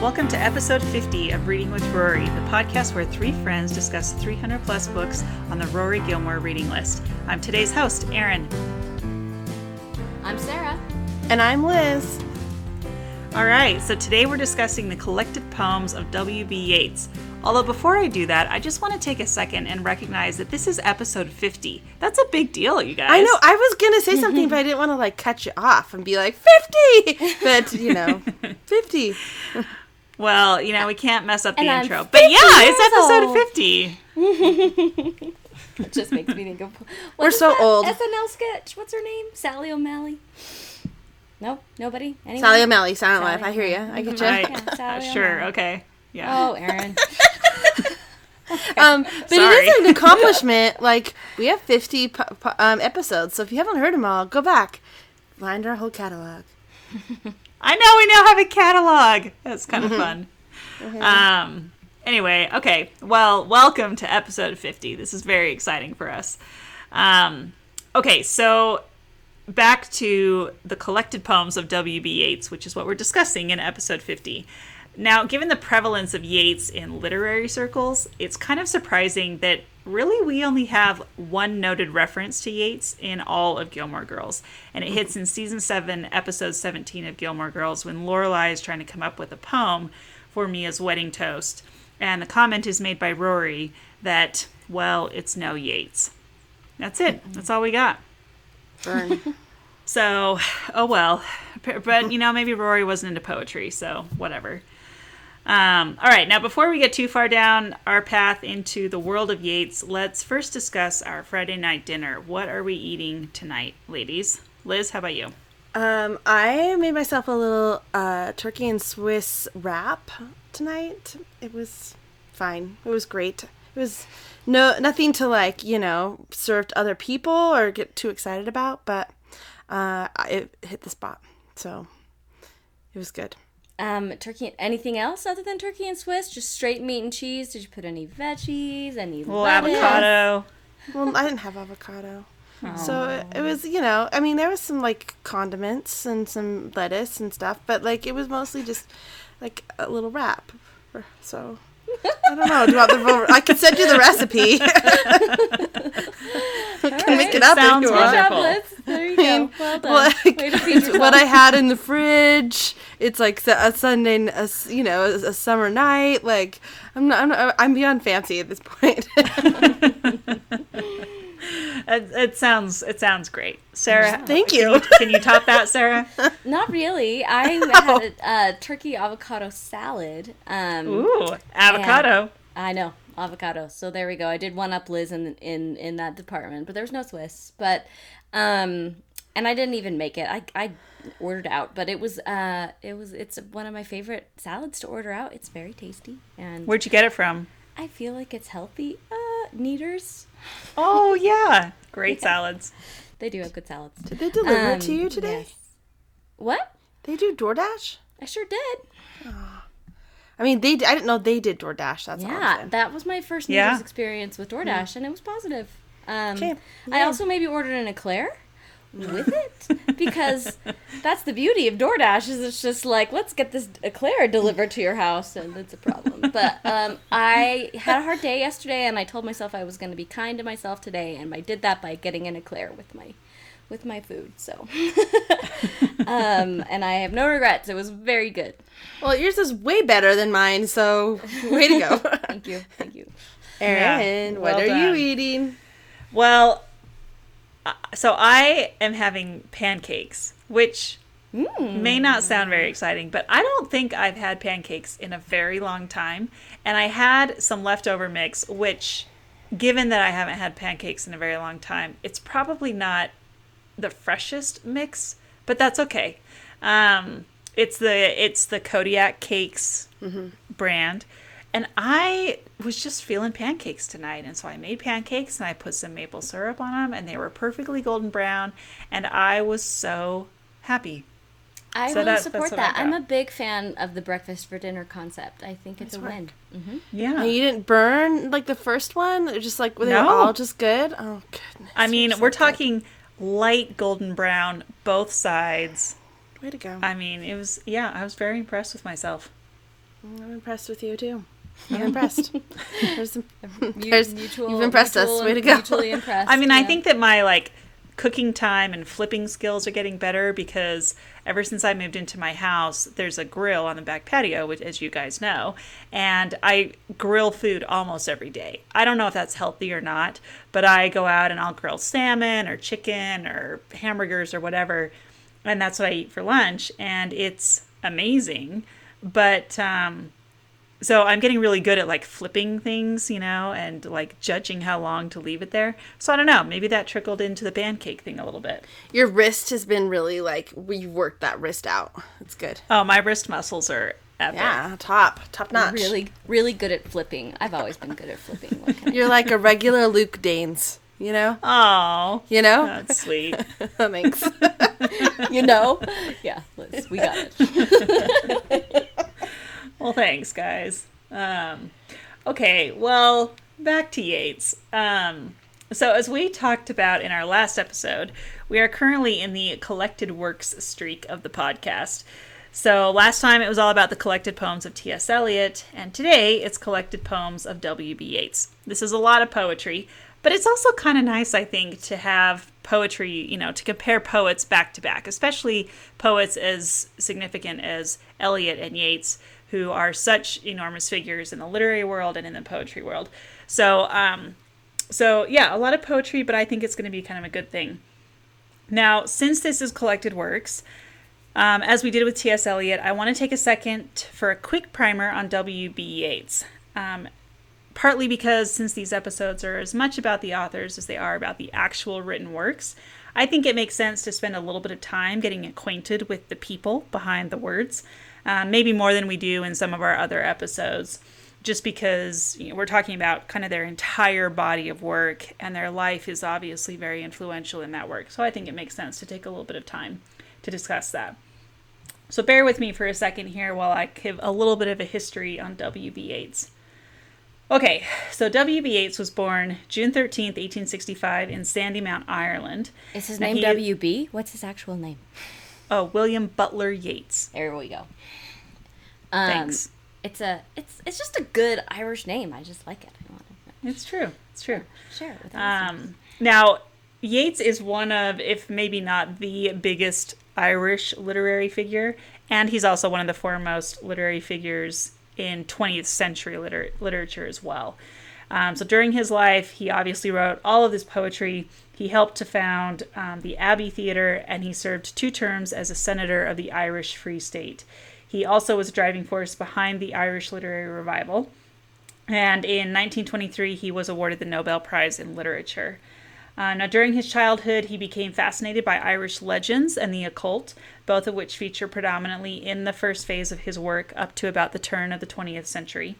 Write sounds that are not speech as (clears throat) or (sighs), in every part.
Welcome to episode 50 of Reading with Rory, the podcast where three friends discuss 300 plus books on the Rory Gilmore reading list. I'm today's host, Erin. I'm Sarah. And I'm Liz. All right, so today we're discussing the collected poems of W.B. Yeats. Although before I do that, I just want to take a second and recognize that this is episode 50. That's a big deal, you guys. I know. I was gonna say something, (laughs) but I didn't want to like cut you off and be like fifty. But you know, (laughs) fifty. Well, you know, we can't mess up the And intro. But yeah, it's episode old. 50. (laughs) It just makes me think of. what We're is so that old. SNL sketch. What's her name? Sally O'Malley. No, nobody. Anyone? Sally O'Malley, Silent Sally Life. I hear you. I get you. Right. Yeah, Sally Uh, sure, okay. Yeah. Oh, Aaron. (laughs) (laughs) Um, but Sorry. it is an accomplishment. Like we have fifty po- po- um, episodes, so if you haven't heard them all, go back, find our whole catalog. I know we now have a catalog. That's kind of fun. Mm-hmm. Um. Anyway, okay. Well, welcome to episode 50. This is very exciting for us. Um. Okay, so back to the collected poems of W.B. Yeats, which is what we're discussing in episode 50. Now, given the prevalence of Yeats in literary circles, it's kind of surprising that really we only have one noted reference to Yeats in all of Gilmore Girls. And it hits in season 7, episode 17 of Gilmore Girls when Lorelai is trying to come up with a poem for Mia's wedding toast. And the comment is made by Rory that, well, it's no Yeats. That's it. That's all we got. Burn. (laughs) So, oh well. But, you know, maybe Rory wasn't into poetry, so whatever. Um, all right, now before we get too far down our path into the world of Yeats, let's first discuss our Friday night dinner. What are we eating tonight, ladies? Liz, how about you? um, I made myself a little uh, turkey and Swiss wrap tonight. It was fine. It was great. It was no nothing to like you know serve to other people or get too excited about, but uh, it hit the spot. So it was good. Um, turkey. Anything else other than turkey and Swiss? Just straight meat and cheese? Did you put any veggies? Any Well, lettuce? avocado. Well, I didn't have avocado. So it, it was, you know, I mean, there was some like condiments and some lettuce and stuff, but like it was mostly just like a little wrap. So I don't know. Do you want the? I could send you the recipe. (laughs) can make it up if sounds you Good want. job, Wonderful. Liz. There you go. Well done. Like, Way to feed (laughs) it's yourself. what I had in the fridge. It's like a Sunday, a, s- you know, a, a summer night. Like I'm not, I'm not, I'm beyond fancy at this point. (laughs) (laughs) It, it sounds it sounds great. Sarah, Thank you. can you top that, Sarah? (laughs) Not really. I (laughs) had a, a turkey avocado salad. Um, Ooh, avocado. I know avocado. So there we go. I did one up Liz in in in that department, but there was no Swiss. But um, and I didn't even make it. I I ordered out, but it was uh it was it's one of my favorite salads to order out. It's very tasty, and Where'd you get it from? I feel like it's healthy. Uh, Neaters. Oh yeah, great salads. They do have good salads. Did they deliver it to Um, you today? yes. What? They do DoorDash. I sure did. I mean, they. I didn't know they did DoorDash. That's all. Yeah, saying. that was my first Neaters Yeah. experience with DoorDash, and it was positive. Um, Okay, I also maybe ordered an eclair with it because that's the beauty of DoorDash is it's just like let's get this eclair delivered to your house, and it's a problem. But um, I had a hard day yesterday, and I told myself I was going to be kind to myself today, and I did that by getting an eclair with my with my food. So, (laughs) um, and I have no regrets. It was very good. Well, yours is way better than mine, so way to go. (laughs) Thank you, thank you. Erin, Yeah, what well are done. you eating? Well, so I am having pancakes, which may not sound very exciting, but I don't think I've had pancakes in a very long time. And I had some leftover mix, which, given that I haven't had pancakes in a very long time, it's probably not the freshest mix, but that's okay. Um, it's the it's the Kodiak Cakes brand, and I was just feeling pancakes tonight, and so I made pancakes and I put some maple syrup on them, and they were perfectly golden brown, and I was so happy. I So will that- support that. I'm a big fan of the breakfast for dinner concept. I think it's a win. hmm Yeah, And you didn't burn like the first one? Or Just like were they No. all just good? Oh goodness. I mean, you're so we're good. talking light golden brown, both sides. Way to go. I mean, it was yeah, I was very impressed with myself. I'm impressed with you too. I'm impressed. (laughs) There's some, Mu- (laughs) There's- mutual, you've impressed us. mutual- Way to go. Mutually (laughs) impressed. I mean, I think that my like cooking time and flipping skills are getting better because ever since I moved into my house, there's a grill on the back patio, which, as you guys know, and I grill food almost every day. I don't know if that's healthy or not, but I go out and I'll grill salmon or chicken or hamburgers or whatever, and that's what I eat for lunch, and it's amazing. But um, so I'm getting really good at like flipping things, you know, and like judging how long to leave it there. So I don't know, maybe that trickled into the pancake thing a little bit. your wrist has been really like we worked that wrist out. It's good. Oh, my wrist muscles are epic. Yeah, top, top notch. really, really good at flipping. I've always been good at flipping. What can I- You're like a regular Luke Danes. You know. Oh, You know. that's sweet. (laughs) Thanks. (laughs) you know? Yeah, Liz, we got it. (laughs) well, thanks, guys. Um, okay, well, back to Yeats. Um, so, as we talked about in our last episode, we are currently in the collected works streak of the podcast. So, last time it was all about the collected poems of T.S. Eliot, and today it's collected poems of W.B. Yeats. This is a lot of poetry, but it's also kind of nice, I think, to have poetry, you know, to compare poets back to back, especially poets as significant as Eliot and Yeats, who are such enormous figures in the literary world and in the poetry world. So, um, so yeah, a lot of poetry, but I think it's going to be kind of a good thing. Now, since this is collected works, um, as we did with T.S. Eliot, I want to take a second for a quick primer on W.B. Yeats. Um, partly because since these episodes are as much about the authors as they are about the actual written works, I think it makes sense to spend a little bit of time getting acquainted with the people behind the words, uh, maybe more than we do in some of our other episodes, just because you know, we're talking about kind of their entire body of work, and their life is obviously very influential in that work. So I think it makes sense to take a little bit of time to discuss that. So bear with me for a second here while I give a little bit of a history on W.B. Yeats. Okay, so W.B. Yeats was born June 13th, 1865, in Sandymount, Ireland. Is his Now, name WB? What's his actual name? Oh, William Butler Yeats. There we go. Um, Thanks. It's a it's it's just a good Irish name. I just like it. I want to It's true. It's true. share it with. Um, now, Yeats is one of, if maybe not the biggest Irish literary figure, and he's also one of the foremost literary figures in 20th century liter- literature as well. Um, so during his life, he obviously wrote all of this poetry. He helped to found um, the Abbey Theatre, and he served two terms as a senator of the Irish Free State. He also was a driving force behind the Irish literary revival. And in 1923, he was awarded the Nobel Prize in Literature. Uh, now, during his childhood, he became fascinated by Irish legends and the occult, both of which feature predominantly in the first phase of his work up to about the turn of the 20th century.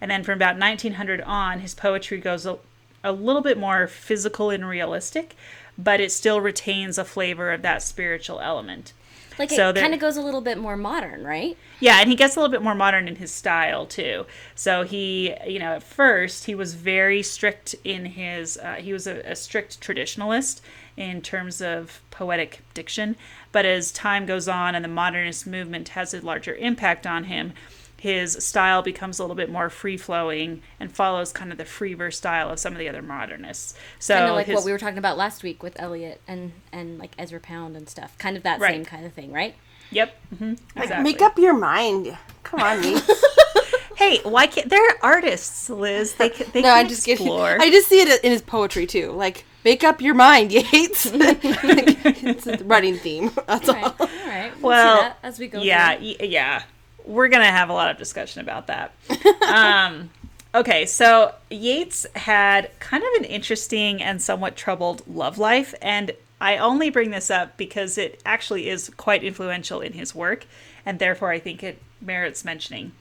And then from about 1900 on, his poetry goes a, little bit more physical and realistic, but it still retains a flavor of that spiritual element. like so it kind of goes a little bit more modern, right? Yeah, and he gets a little bit more modern in his style too. So he, you know, at first he was very strict in his. Uh, he was a, a strict traditionalist in terms of poetic diction, but as time goes on and the modernist movement has a larger impact on him, his style becomes a little bit more free flowing and follows kind of the free verse style of some of the other modernists. So kind of like his, what we were talking about last week with Eliot and and like Ezra Pound and stuff. Kind of that Right. same kind of thing, right? Yep. hmm exactly. Make up your mind. Come on, me. (laughs) Hey, why can't they're artists, Liz? They can, they (laughs) no, can I'm just kidding. explore. I just see it in his poetry too. Like, make up your mind, Yeats. (laughs) it's a running theme. That's All right, all. all right. We'll well, see that as we go. yeah, y- yeah. We're gonna have a lot of discussion about that. (laughs) um, okay, so Yeats had kind of an interesting and somewhat troubled love life, and I only bring this up because it actually is quite influential in his work, and therefore I think it merits mentioning.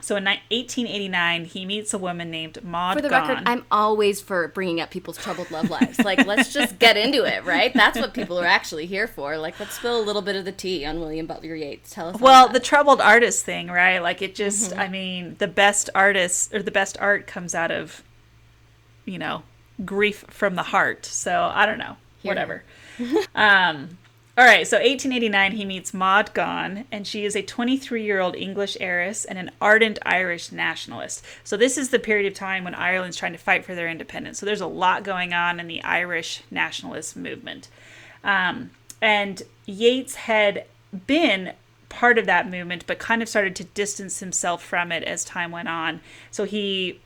So in 1889, he meets a woman named Maud For the Gonne. record, I'm always for bringing up people's troubled love lives. Like, let's just get into it, right? That's what people are actually here for. Like, let's spill a little bit of the tea on William Butler Yeats. Tell us. well the troubled artist thing right like it just Mm-hmm. i mean the best artists or the best art comes out of you know grief from the heart so i don't know Hear, whatever (laughs) um All right, so 1889, he meets Maud Gonne, and she is a 23 year old English heiress and an ardent Irish nationalist. So, this is the period of time when Ireland's trying to fight for their independence. So, there's a lot going on in the Irish nationalist movement. Um, and Yeats had been part of that movement, but kind of started to distance himself from it as time went on. So, he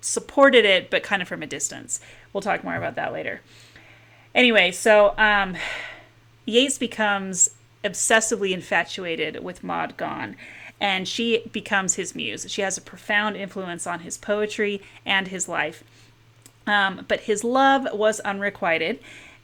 supported it, but kind of from a distance. We'll talk more about that later. Anyway, so um, Yeats becomes obsessively infatuated with Maud Gonne, and she becomes his muse. She has a profound influence on his poetry and his life. Um, but his love was unrequited,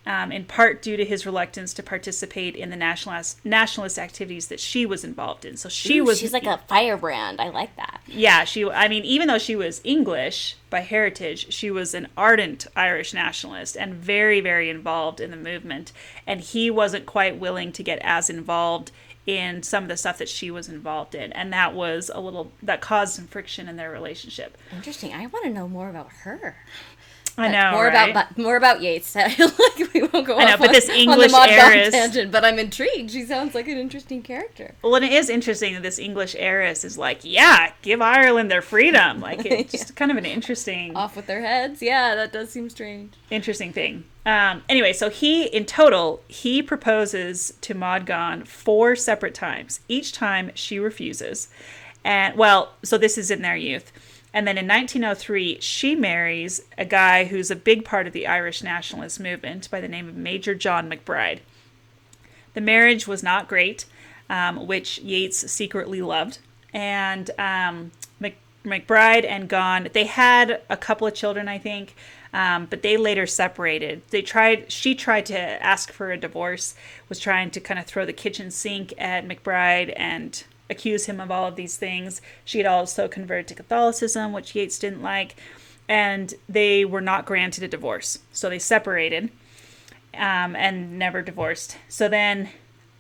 um, in part due to his reluctance to participate in the nationalist nationalist activities that she was involved in. So she Ooh, was she's like a firebrand. I like that. yeah, she. I mean, even though she was English by heritage, she was an ardent Irish nationalist and very, very involved in the movement. And he wasn't quite willing to get as involved in some of the stuff that she was involved in, and that was a little that caused some friction in their relationship. Interesting. I want to know more about her. I know, more right? about more about Yeats. (laughs) like we won't go. I know, but on- this (laughs) English heiress- tangent. But I'm intrigued. She sounds like an interesting character. Well, and it is interesting that this English heiress is like, yeah, give Ireland their freedom. Like, (laughs) it's just kind of an interesting. Off with their heads. Yeah, that does seem strange. interesting thing. Um, anyway, so he, in total, he proposes to Maud Gonne four separate times. Each time she refuses. And, well, so this is in their youth. And then in 1903, she marries a guy who's a big part of the Irish nationalist movement by the name of Major John MacBride. The marriage was not great, um, which Yeats secretly loved. And um, Mc, MacBride and Gonne, they had a couple of children, I think, um, but they later separated. They tried. She tried to ask for a divorce, was trying to kind of throw the kitchen sink at MacBride and accuse him of all of these things. She had also converted to Catholicism, which Yeats didn't like, and they were not granted a divorce, so they separated um, and never divorced. So then,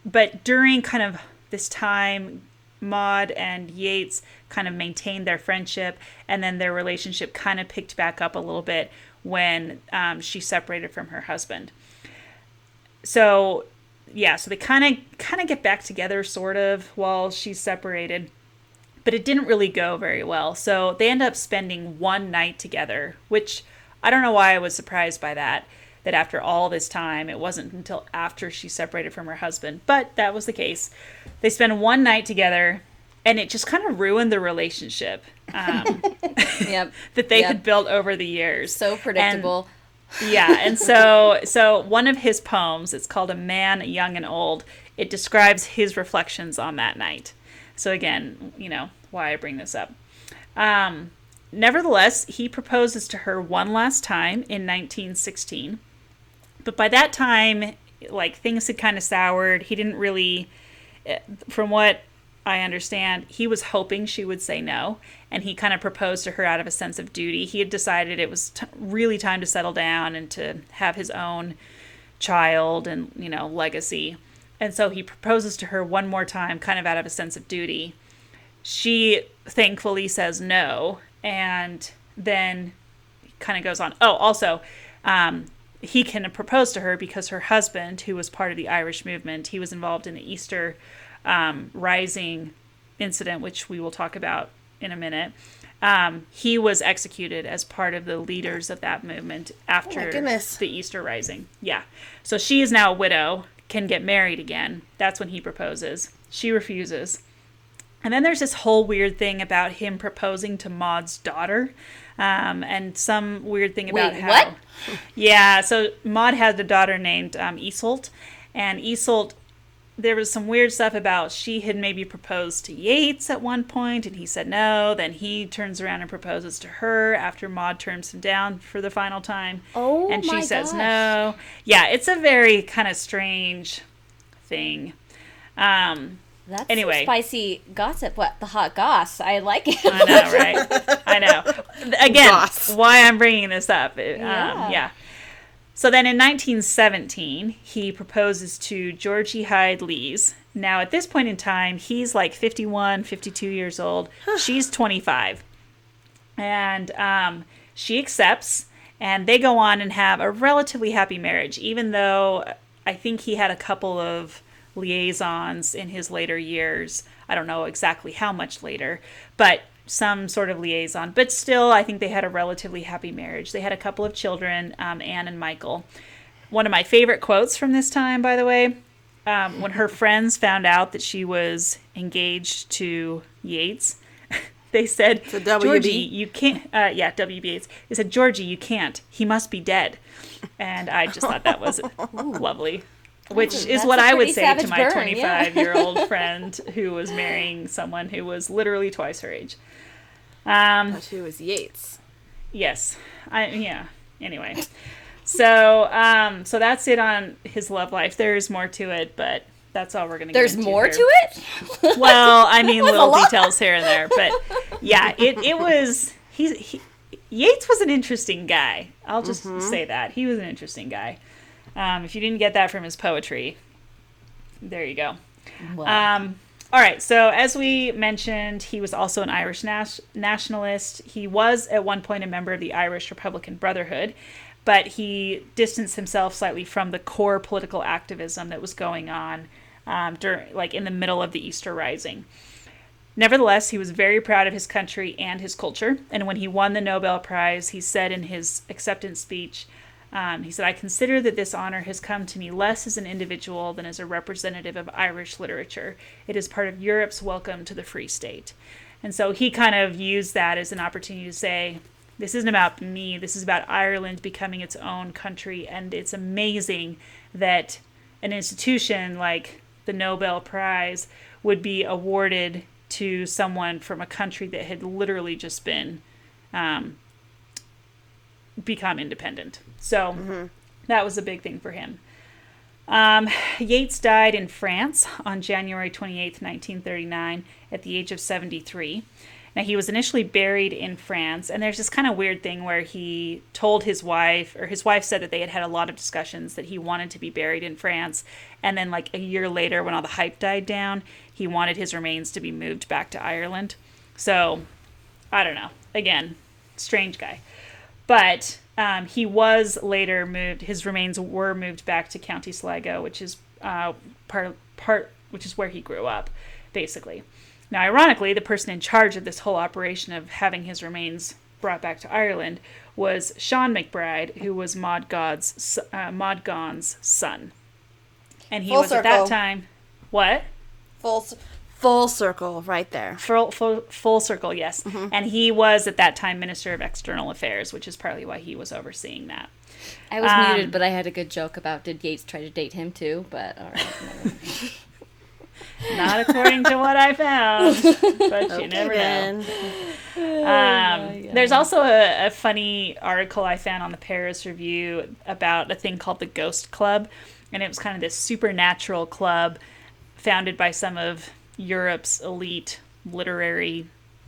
but during kind of this time, Maud and Yeats kind of maintained their friendship, and then their relationship kind of picked back up a little bit when um, she separated from her husband. So, yeah, so they kind of kind of get back together, sort of, while she's separated, but it didn't really go very well. So they end up spending one night together, which I don't know why I was surprised by that. That after all this time, it wasn't until after she separated from her husband, but that was the case. They spend one night together, and it just kind of ruined the relationship um, (laughs) Yep. (laughs) that they Yep. had built over the years. So predictable. Yeah, and so so one of his poems, it's called A Man Young and Old. It describes his reflections on that night. So again, you know, why I bring this up. Um, nevertheless, he proposes to her one last time in 1916. But by that time, like things had kind of soured. He didn't really eh, from what I understand, he was hoping she would say no, and he kind of proposed to her out of a sense of duty. He had decided it was t- really time to settle down and to have his own child and, you know, legacy. And so he proposes to her one more time, kind of out of a sense of duty. She thankfully says no, and then kind of goes on. Oh, also, um, he can propose to her because her husband, who was part of the Irish movement, he was involved in the Easter um, Rising incident, which we will talk about in a minute. Um, he was executed as part of the leaders of that movement after goodness. the Easter Rising. Yeah. So she is now a widow, can get married again. That's when he proposes. She refuses. And then there's this whole weird thing about him proposing to Maud's daughter, um, and some weird thing about Wait, how. what? Yeah, so Maud had a daughter named um, Iseult, and Iseult, there was some weird stuff about she had maybe proposed to Yeats at one point, and he said no. Then he turns around and proposes to her after Maud turns him down for the final time, Oh and she says gosh. no. Yeah, it's a very kind of strange thing. Um, That's Anyway. spicy gossip. What the hot goss? I like it. I know, right? I know. (laughs) Again, Goss. why I'm bringing this up. It- um, Yeah. So then in 1917, he proposes to Georgie Hyde Lees. Now, at this point in time, he's like 51, 52 years old. She's 25. And um, she accepts, and they go on and have a relatively happy marriage, even though I think he had a couple of liaisons in his later years. I don't know exactly how much later, but some sort of liaison. But still, I think they had a relatively happy marriage. They had a couple of children, um, Anne and Michael. One of my favorite quotes from this time, by the way, um, when her friends found out that she was engaged to Yeats, (laughs) they said? Georgie, you can't. Uh, yeah, W.B. Yeats. They said, Georgie, you can't. He must be dead. And I just thought that was (laughs) lovely. Which is what I would say to my burn, 25 year old (laughs) friend who was marrying someone who was literally twice her age. Um, But who was Yeats? Yes. I yeah. Anyway. So um so that's it on his love life. There's more to it, but that's all we're gonna There's more here. to it? (laughs) Well, I mean (laughs) little details here and there, but yeah, it it was he's he, Yeats was an interesting guy. I'll just say that. He was an interesting guy. Um, if you didn't get that from his poetry, there you go. Um, all right. So as we mentioned, he was also an Irish nas- nationalist. He was at one point a member of the Irish Republican Brotherhood, but he distanced himself slightly from the core political activism that was going on um, during, like in the middle of the Easter Rising. Nevertheless, he was very proud of his country and his culture. And when he won the Nobel Prize, he said in his acceptance speech, um, he said, I consider that this honor has come to me less as an individual than as a representative of Irish literature. It is part of Europe's welcome to the Free State. And so he kind of used that as an opportunity to say, this isn't about me, this is about Ireland becoming its own country. And it's amazing that an institution like the Nobel Prize would be awarded to someone from a country that had literally just been um, become independent. So that was a big thing for him. Um, Yeats died in France on January 28th, 1939, at the age of 73. Now, he was initially buried in France, and there's this kind of weird thing where he told his wife, or his wife said that they had had a lot of discussions that he wanted to be buried in France. And then, like a year later, when all the hype died down, he wanted his remains to be moved back to Ireland. So, I don't know. Again, strange guy. But um, he was later moved. His remains were moved back to County Sligo, which is uh, part part which is where he grew up, basically. Now, ironically, the person in charge of this whole operation of having his remains brought back to Ireland was Sean MacBride, who was Maud God's uh, Maud Gonne's son, and he Full was at that time what Full. S- Full circle right there. full, full, full circle, yes. And he was at that time Minister of External Affairs, which is partly why he was overseeing that. I was Um, muted, but I had a good joke about did Yeats try to date him too? But all right. Not according to what I found, but you never know. Um, there's also a, a funny article I found on the Paris Review about a thing called the Ghost Club, and it was kind of this supernatural club founded by some of Europe's elite literary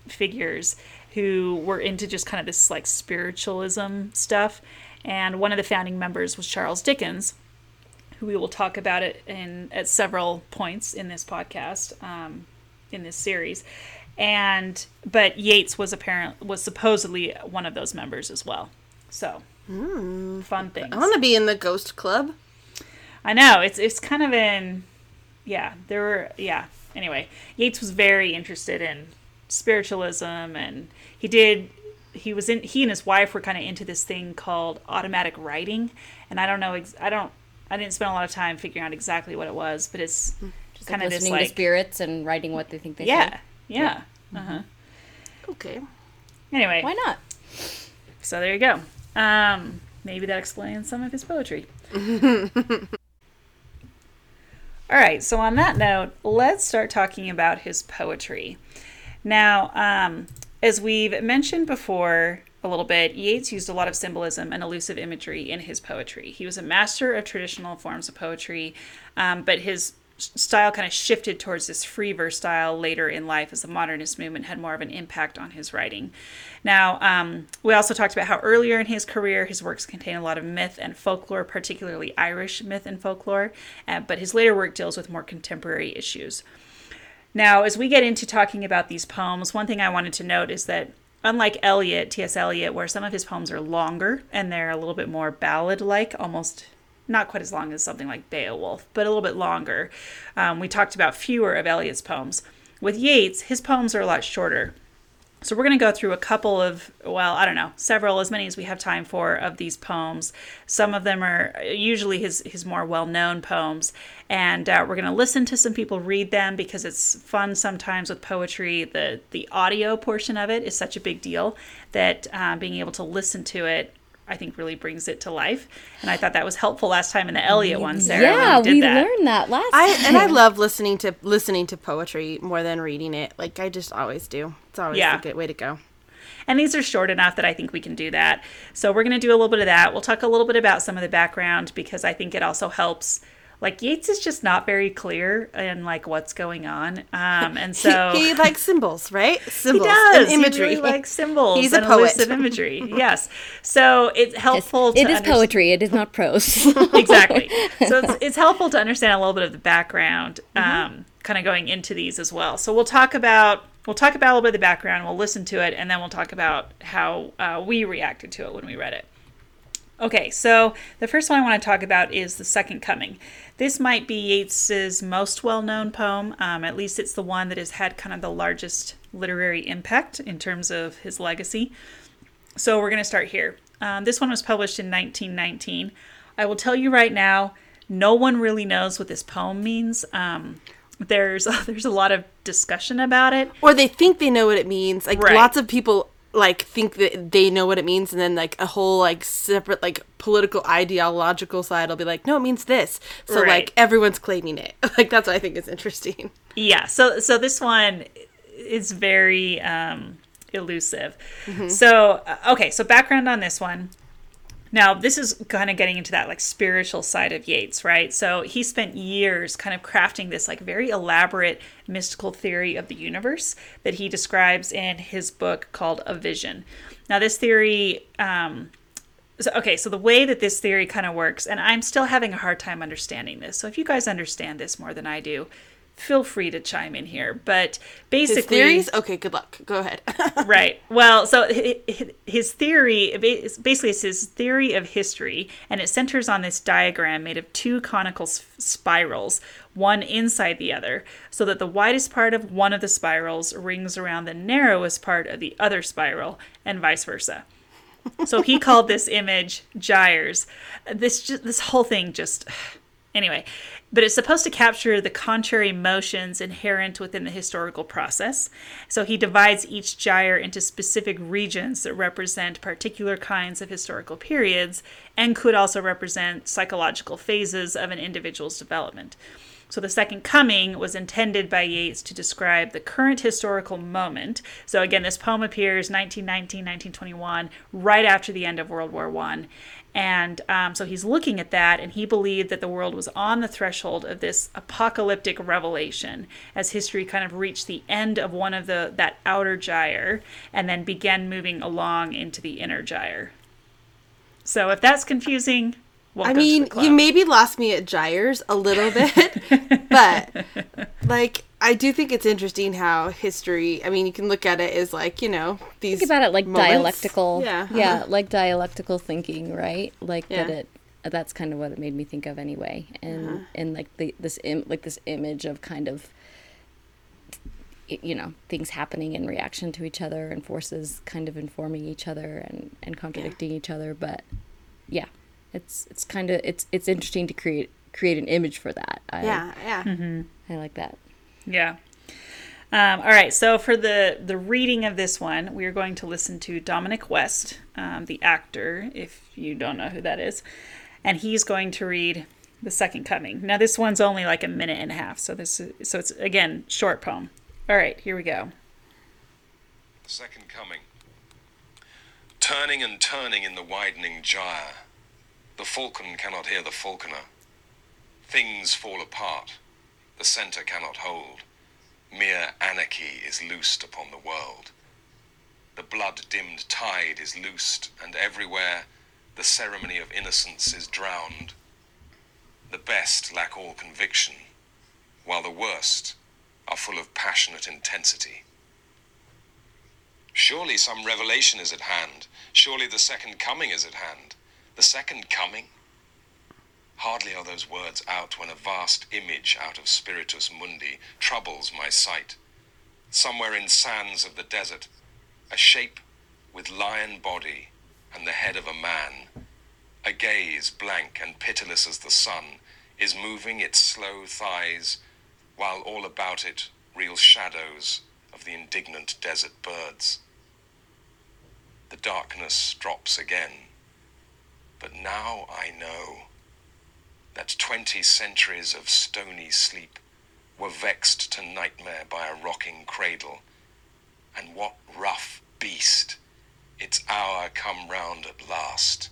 figures who were into just kind of this like spiritualism stuff. And one of the founding members was Charles Dickens, who we will talk about it in at several points in this podcast, um, in this series. And but Yeats was apparent was supposedly one of those members as well. So fun things. I want to be in the Ghost Club. I know it's it's kind of in yeah there were yeah anyway Yeats was very interested in spiritualism and he did he was in he and his wife were kind of into this thing called automatic writing and I don't know ex- I don't I didn't spend a lot of time figuring out exactly what it was but it's Just kind like of this listening like to spirits and writing what they think they yeah say. yeah uh-huh Okay. anyway Why not? So there you go. Um, maybe that explains some of his poetry. (laughs) All right, so on that note, let's start talking about his poetry. Now, um, as we've mentioned before a little bit, Yeats used a lot of symbolism and elusive imagery in his poetry. He was a master of traditional forms of poetry, um, but his style kind of shifted towards this free verse style later in life as the modernist movement had more of an impact on his writing. Now, um, we also talked about how earlier in his career his works contain a lot of myth and folklore, particularly Irish myth and folklore, uh, but his later work deals with more contemporary issues. Now, as we get into talking about these poems, one thing I wanted to note is that unlike Eliot, T.S. Eliot, where some of his poems are longer and they're a little bit more ballad like, almost not quite as long as something like Beowulf, but a little bit longer. Um, we talked about fewer of Eliot's poems. With Yeats, his poems are a lot shorter. So we're going to go through a couple of, well, I don't know, several, as many as we have time for, of these poems. Some of them are usually his his more well known poems, and uh, we're going to listen to some people read them because it's fun sometimes with poetry. The the audio portion of it is such a big deal that uh, being able to listen to it I think really brings it to life. And I thought that was helpful last time in the Eliot one, Sarah. yeah, we, we that. learned that last I time. and I love listening to listening to poetry more than reading it. Like I just always do. It's always Yeah. a good way to go. And these are short enough that I think we can do that. So we're going to do a little bit of that. We'll talk a little bit about some of the background because I think it also helps. Like Yeats is just not very clear in like what's going on, um, and (laughs) so he, (laughs) he likes symbols, right? He does. and imagery. He really likes (laughs) symbols He's a and poet. Of imagery. Yes. So it's helpful. It to is under- poetry. It is not prose. exactly. So it's, it's helpful to understand a little bit of the background, Mm-hmm. um, kind of going into these as well. So we'll talk about we'll talk about a little bit of the background. We'll listen to it, and then we'll talk about how uh, we reacted to it when we read it. Okay, so the first one I want to talk about is The Second Coming. This might be Yeats's most well known poem. Um, at least it's the one that has had kind of the largest literary impact in terms of his legacy. So we're going to start here. Um, this one was published in 1919. I will tell you right now, no one really knows what this poem means. Um, there's (laughs) there's a lot of discussion about it. or they think they know what it means. Like Right. lots of people like think that they know what it means and then like a whole like separate like political ideological side will be like no it means this so Right. like everyone's claiming it (laughs) like that's what i think is interesting Yeah, so so this one is very um, elusive. So uh, okay, so background on this one. Now this is kind of getting into that like spiritual side of Yeats, right? So he spent years kind of crafting this like very elaborate mystical theory of the universe that he describes in his book called A Vision. Now this theory. Um, so, okay, so the way that this theory kind of works, and I'm still having a hard time understanding this. So if you guys understand this more than I do, feel free to chime in here. But his basically, theories okay good luck go ahead (laughs) right. Well, so hi- hi- his theory basically it's his theory of history, and it centers on this diagram made of two conical spirals, one inside the other, so that the widest part of one of the spirals rings around the narrowest part of the other spiral, and vice versa. So he called this image gyres. This just, this whole thing just (sighs) anyway, but it's supposed to capture the contrary motions inherent within the historical process. So he divides each gyre into specific regions that represent particular kinds of historical periods and could also represent psychological phases of an individual's development. So the second coming was intended by Yeats to describe the current historical moment. So again, this poem appears 1919, 1921, right after the end of World War One. And um, so he's looking at that, and he believed that the world was on the threshold of this apocalyptic revelation as history kind of reached the end of one of the that outer gyre, and then began moving along into the inner gyre. So if that's confusing, i mean you maybe lost me at gyres a little bit (laughs) but like i do think it's interesting how history i mean you can look at it as like you know these Think about it like moments. dialectical. yeah Yeah, like dialectical thinking, right? Like that it that's kind of what it made me think of anyway. And and like the this Im- like this image of kind of you know, things happening in reaction to each other and forces kind of informing each other and and contradicting each other, but yeah. It's it's kind of it's it's interesting to create create an image for that. I, yeah yeah Mm-hmm. I like that. Yeah. Um, all right. So for the the reading of this one, we are going to listen to Dominic West, um, the actor. If you don't know who that is, and he's going to read the Second Coming. Now this one's only like a minute and a half, so this is, so it's again short poem. All right. Here we go. The second coming. Turning and turning in the widening gyre, the falcon cannot hear the falconer. Things fall apart, the centre cannot hold. Mere anarchy is loosed upon the world. The blood dimmed tide is loosed, and everywhere the ceremony of innocence is drowned. The best lack all conviction, while the worst are full of passionate intensity. Surely some revelation is at hand. Surely the second coming is at hand. The second coming? Hardly are those words out when a vast image out of Spiritus Mundi troubles my sight. Somewhere in sands of the desert, a shape with lion body and the head of a man, a gaze blank and pitiless as the sun, is moving its slow thighs, while all about it reel shadows of the indignant desert birds. The darkness drops again, but now I know that twenty centuries of stony sleep were vexed to nightmare by a rocking cradle, and what rough beast, its hour come round at last,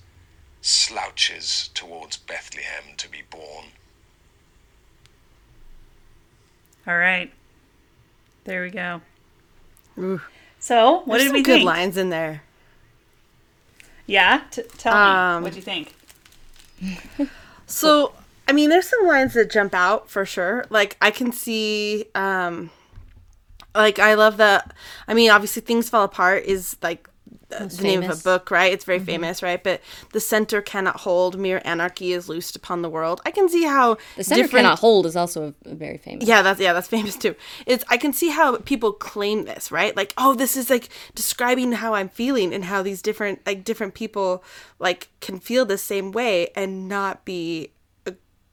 slouches towards Bethlehem to be born. All right. There we go. Ooh. So, what There's did some we good think? lines in there. Yeah, T- tell Um, me. What do you think? (laughs) So, I mean, there's some lines that jump out for sure. Like I can see, um, like I love the. I mean, obviously, things fall apart is like the, the name of a book, right? It's very mm-hmm. famous, right? But the center cannot hold. Mere anarchy is loosed upon the world. I can see how The center different. cannot hold is also a, a very famous. Yeah, that's yeah, that's famous too. It's I can see how people claim this, right? Like, oh, this is like describing how I'm feeling and how these different like different people like can feel the same way and not be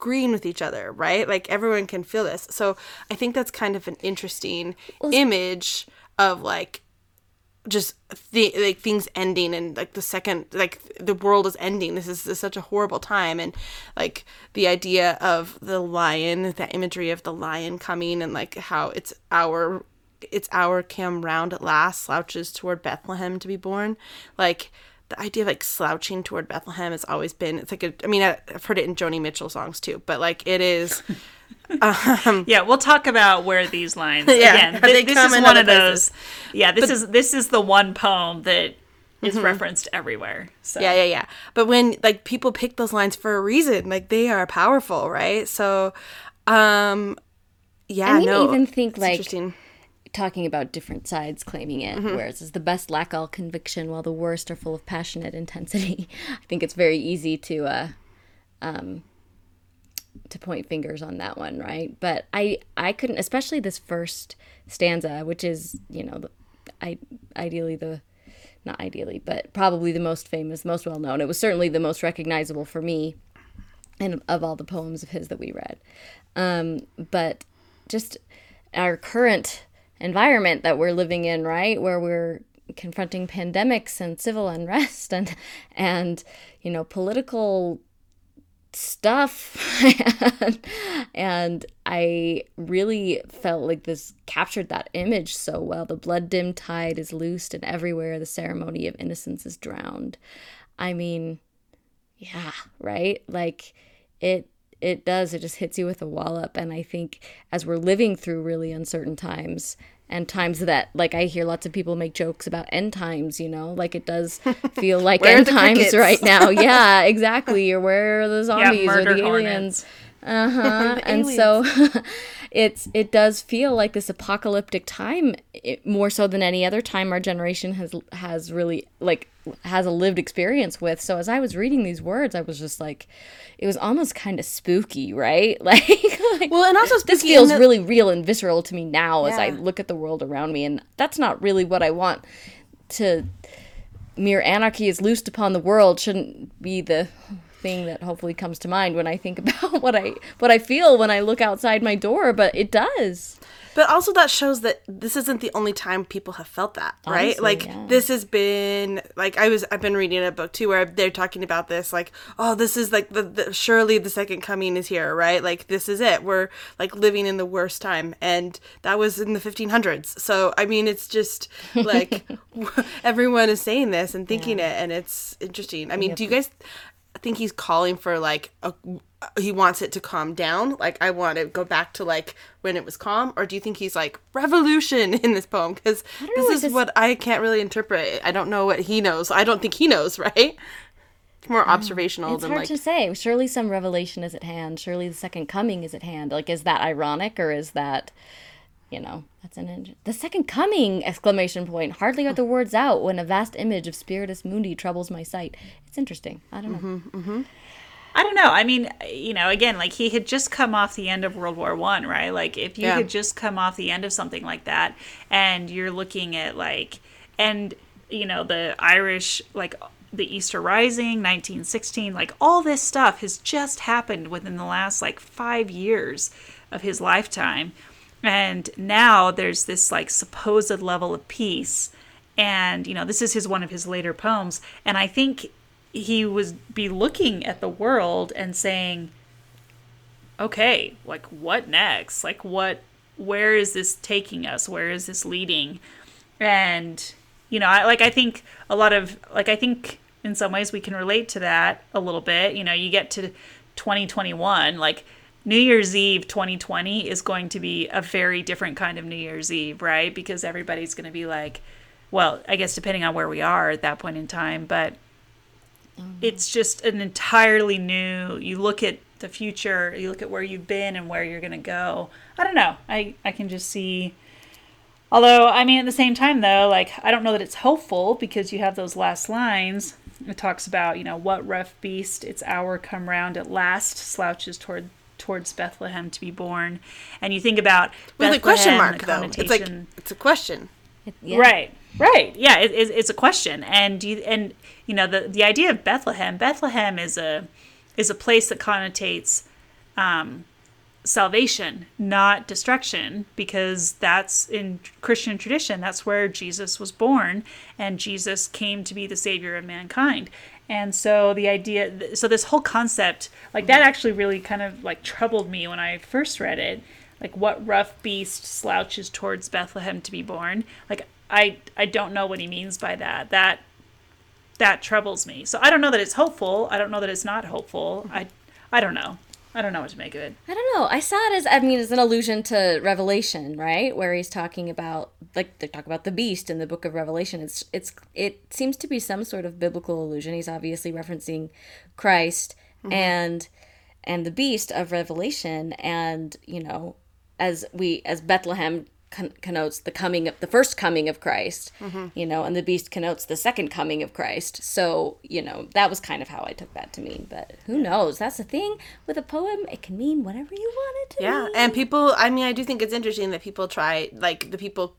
agreeing with each other, right? Like everyone can feel this. So I think that's kind of an interesting image of like just like things ending and like the second like the world is ending. This is, such a horrible time. And like the idea of the lion that imagery of the lion coming and like how it's our it's our cam round at last slouches toward bethlehem to be born. Like the idea of like slouching toward bethlehem has always been it's like a i mean I- i've heard it in joni mitchell songs too but like it is (laughs) (laughs) Yeah, we'll talk about where these lines. (laughs) Yeah, Again, how thi- they this come is in one other of places. those. Yeah, this is this is the one poem that is referenced everywhere. So Yeah, yeah, yeah. But when like people pick those lines for a reason, like they are powerful, right? So, um, yeah, I mean, no, even think like interesting. talking about different sides claiming it, Mm-hmm. whereas is the best lack all conviction while the worst are full of passionate intensity. (laughs) I think it's very easy to uh, um, to point fingers on that one, right? But I I couldn't, especially this first stanza, which is you know, I ideally the not ideally, but probably the most famous, most well known. It was certainly the most recognizable for me, and of all the poems of his that we read. Um, but just our current environment that we're living in, right, where we're confronting pandemics and civil unrest and and you know political stuff. (laughs) And, i really felt like this captured that image so well. The blood dim tide is loosed and everywhere the ceremony of innocence is drowned. I mean yeah right? Like it it does. It just hits you with a wallop. And i think as we're living through really uncertain times and times that like i hear lots of people make jokes about end times you know like it does (laughs) feel like end times crickets? right now (laughs) yeah exactly or where are the zombies or murder the hornets. Uh-huh. (laughs) And so (laughs) it's it does feel like this apocalyptic time it, more so than any other time our generation has has really like has a lived experience with. So as i was reading these words i was just like it was almost kind of spooky right? (laughs) Like, like Well, and also this feels the- really real and visceral to me now as i look at the world around me and that's not really what i want to mere anarchy is loosed upon the world shouldn't be the thing that hopefully comes to mind when I think (laughs) about what I what I feel when I look outside my door, but it does. But also that shows that this isn't the only time people have felt that, right? Honestly, like yeah. this has been like I was I've been reading a book too where they're talking about this like oh this is like the, the surely the second coming is here, right? Like this is it. We're like living in the worst time and that was in the 1500s. So I mean it's just like (laughs) (laughs) everyone is saying this and thinking it and it's interesting. I mean, do you guys think he's calling for like a he wants it to calm down. Like i want to go back to like when it was calm. Or do you think he's like revolution (laughs) in this poem? Because this is this- what i can't really interpret. I don't know what he knows. I don't think he knows (laughs) right? It's more observational It's than hard like to say. Surely some revelation is at hand. Surely the second coming is at hand. Like is that ironic or is that you know, that's an in- the second coming exclamation point. Hardly are the words out when a vast image of spiritus mundi troubles my sight. It's interesting. I don't know. Mm-hmm, mm-hmm. I don't know. I mean, you know, again, like he had just come off the end of World War One, right? Like if you Yeah. had just come off the end of something like that, and you're looking at like, and you know, the Irish like the Easter Rising, 1916, like all this stuff has just happened within the last like five years of his lifetime, and now there's this like supposed level of peace. And you know this is his one of his later poems. And i think he was be looking at the world and saying okay like what next? Like what where is this taking us? Where is this leading? And you know I, like i think a lot of like i think in some ways we can relate to that a little bit. You know you get to 2021 like new year's eve 2020 is going to be a very different kind of new year's eve right? Because everybody's going to be like well i guess depending on where we are at that point in time but mm-hmm. it's just an entirely new you look at the future you look at where you've been and where you're going to go. I don't know. I i can just see although i mean at the same time though like i don't know that it's hopeful because you have those last lines. It talks about you know what rough beast its hour come round at last slouches toward towards bethlehem to be born and you think about With a question mark, the though. It's like it's a question. Yeah. Right, right. Yeah, it, it, it's a question, and you and you know the the idea of Bethlehem. Bethlehem is a is a place that connotates um, salvation, not destruction, because that's in Christian tradition. That's where Jesus was born, and Jesus came to be the savior of mankind. And so the idea, so this whole concept, like that, actually really kind of like troubled me when I first read it. Like, what rough beast slouches towards Bethlehem to be born? Like, I I don't know what he means by that. That that troubles me. So I don't know that it's hopeful. I don't know that it's not hopeful. Mm-hmm. I I don't know. I don't know what to make of it. I don't know. I saw it as I mean, as an allusion to Revelation, right? Where he's talking about like they talk about the beast in the book of Revelation. It's it's it seems to be some sort of biblical allusion. He's obviously referencing Christ mm-hmm. and and the beast of Revelation, and you know, as we as Bethlehem con- connotes the coming of the first coming of Christ, mm-hmm. you know, and the beast connotes the second coming of Christ. So you know, that was kind of how I took that to mean. But who knows? That's the thing with a poem; it can mean whatever you want it to Yeah, mean. and people. I mean, I do think it's interesting that people try, like the people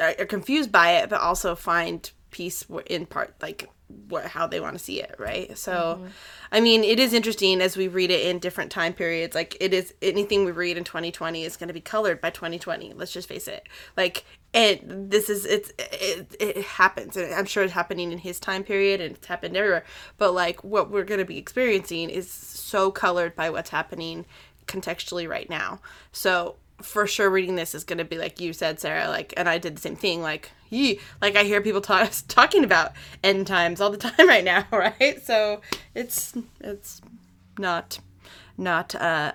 are confused by it, but also find peace w- in part, like what how they want to see it, right? So, mm-hmm. I mean, it is interesting as we read it in different time periods. Like it is anything we read in 2020 is going to be colored by 2020. Let's just face it. Like and this is it's it, it happens, and I'm sure it's happening in his time period, and it's happened everywhere. But like what we're going to be experiencing is so colored by what's happening contextually right now. So for sure reading this is going to be like you said Sarah like and I did the same thing like yee like I hear people talk, (laughs) talking about end times all the (laughs) time right now (laughs) right so it's it's not not uh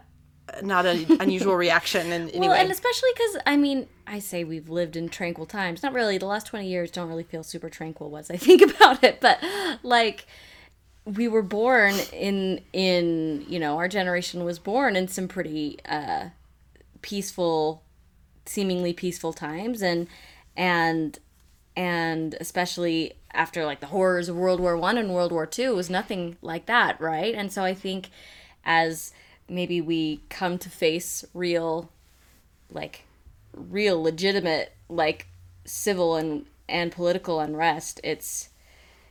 not an unusual reaction in any Well, way and especially because I mean, I say we've lived in tranquil times. Not really. The last twenty years don't really feel super tranquil once I think about it. But like, we were born in in you know our generation was born in some pretty uh, peaceful, seemingly peaceful times, and and and especially after like the horrors of World War One and World War Two was nothing like that, right? And so I think as maybe we come to face real like real legitimate like civil and and political unrest it's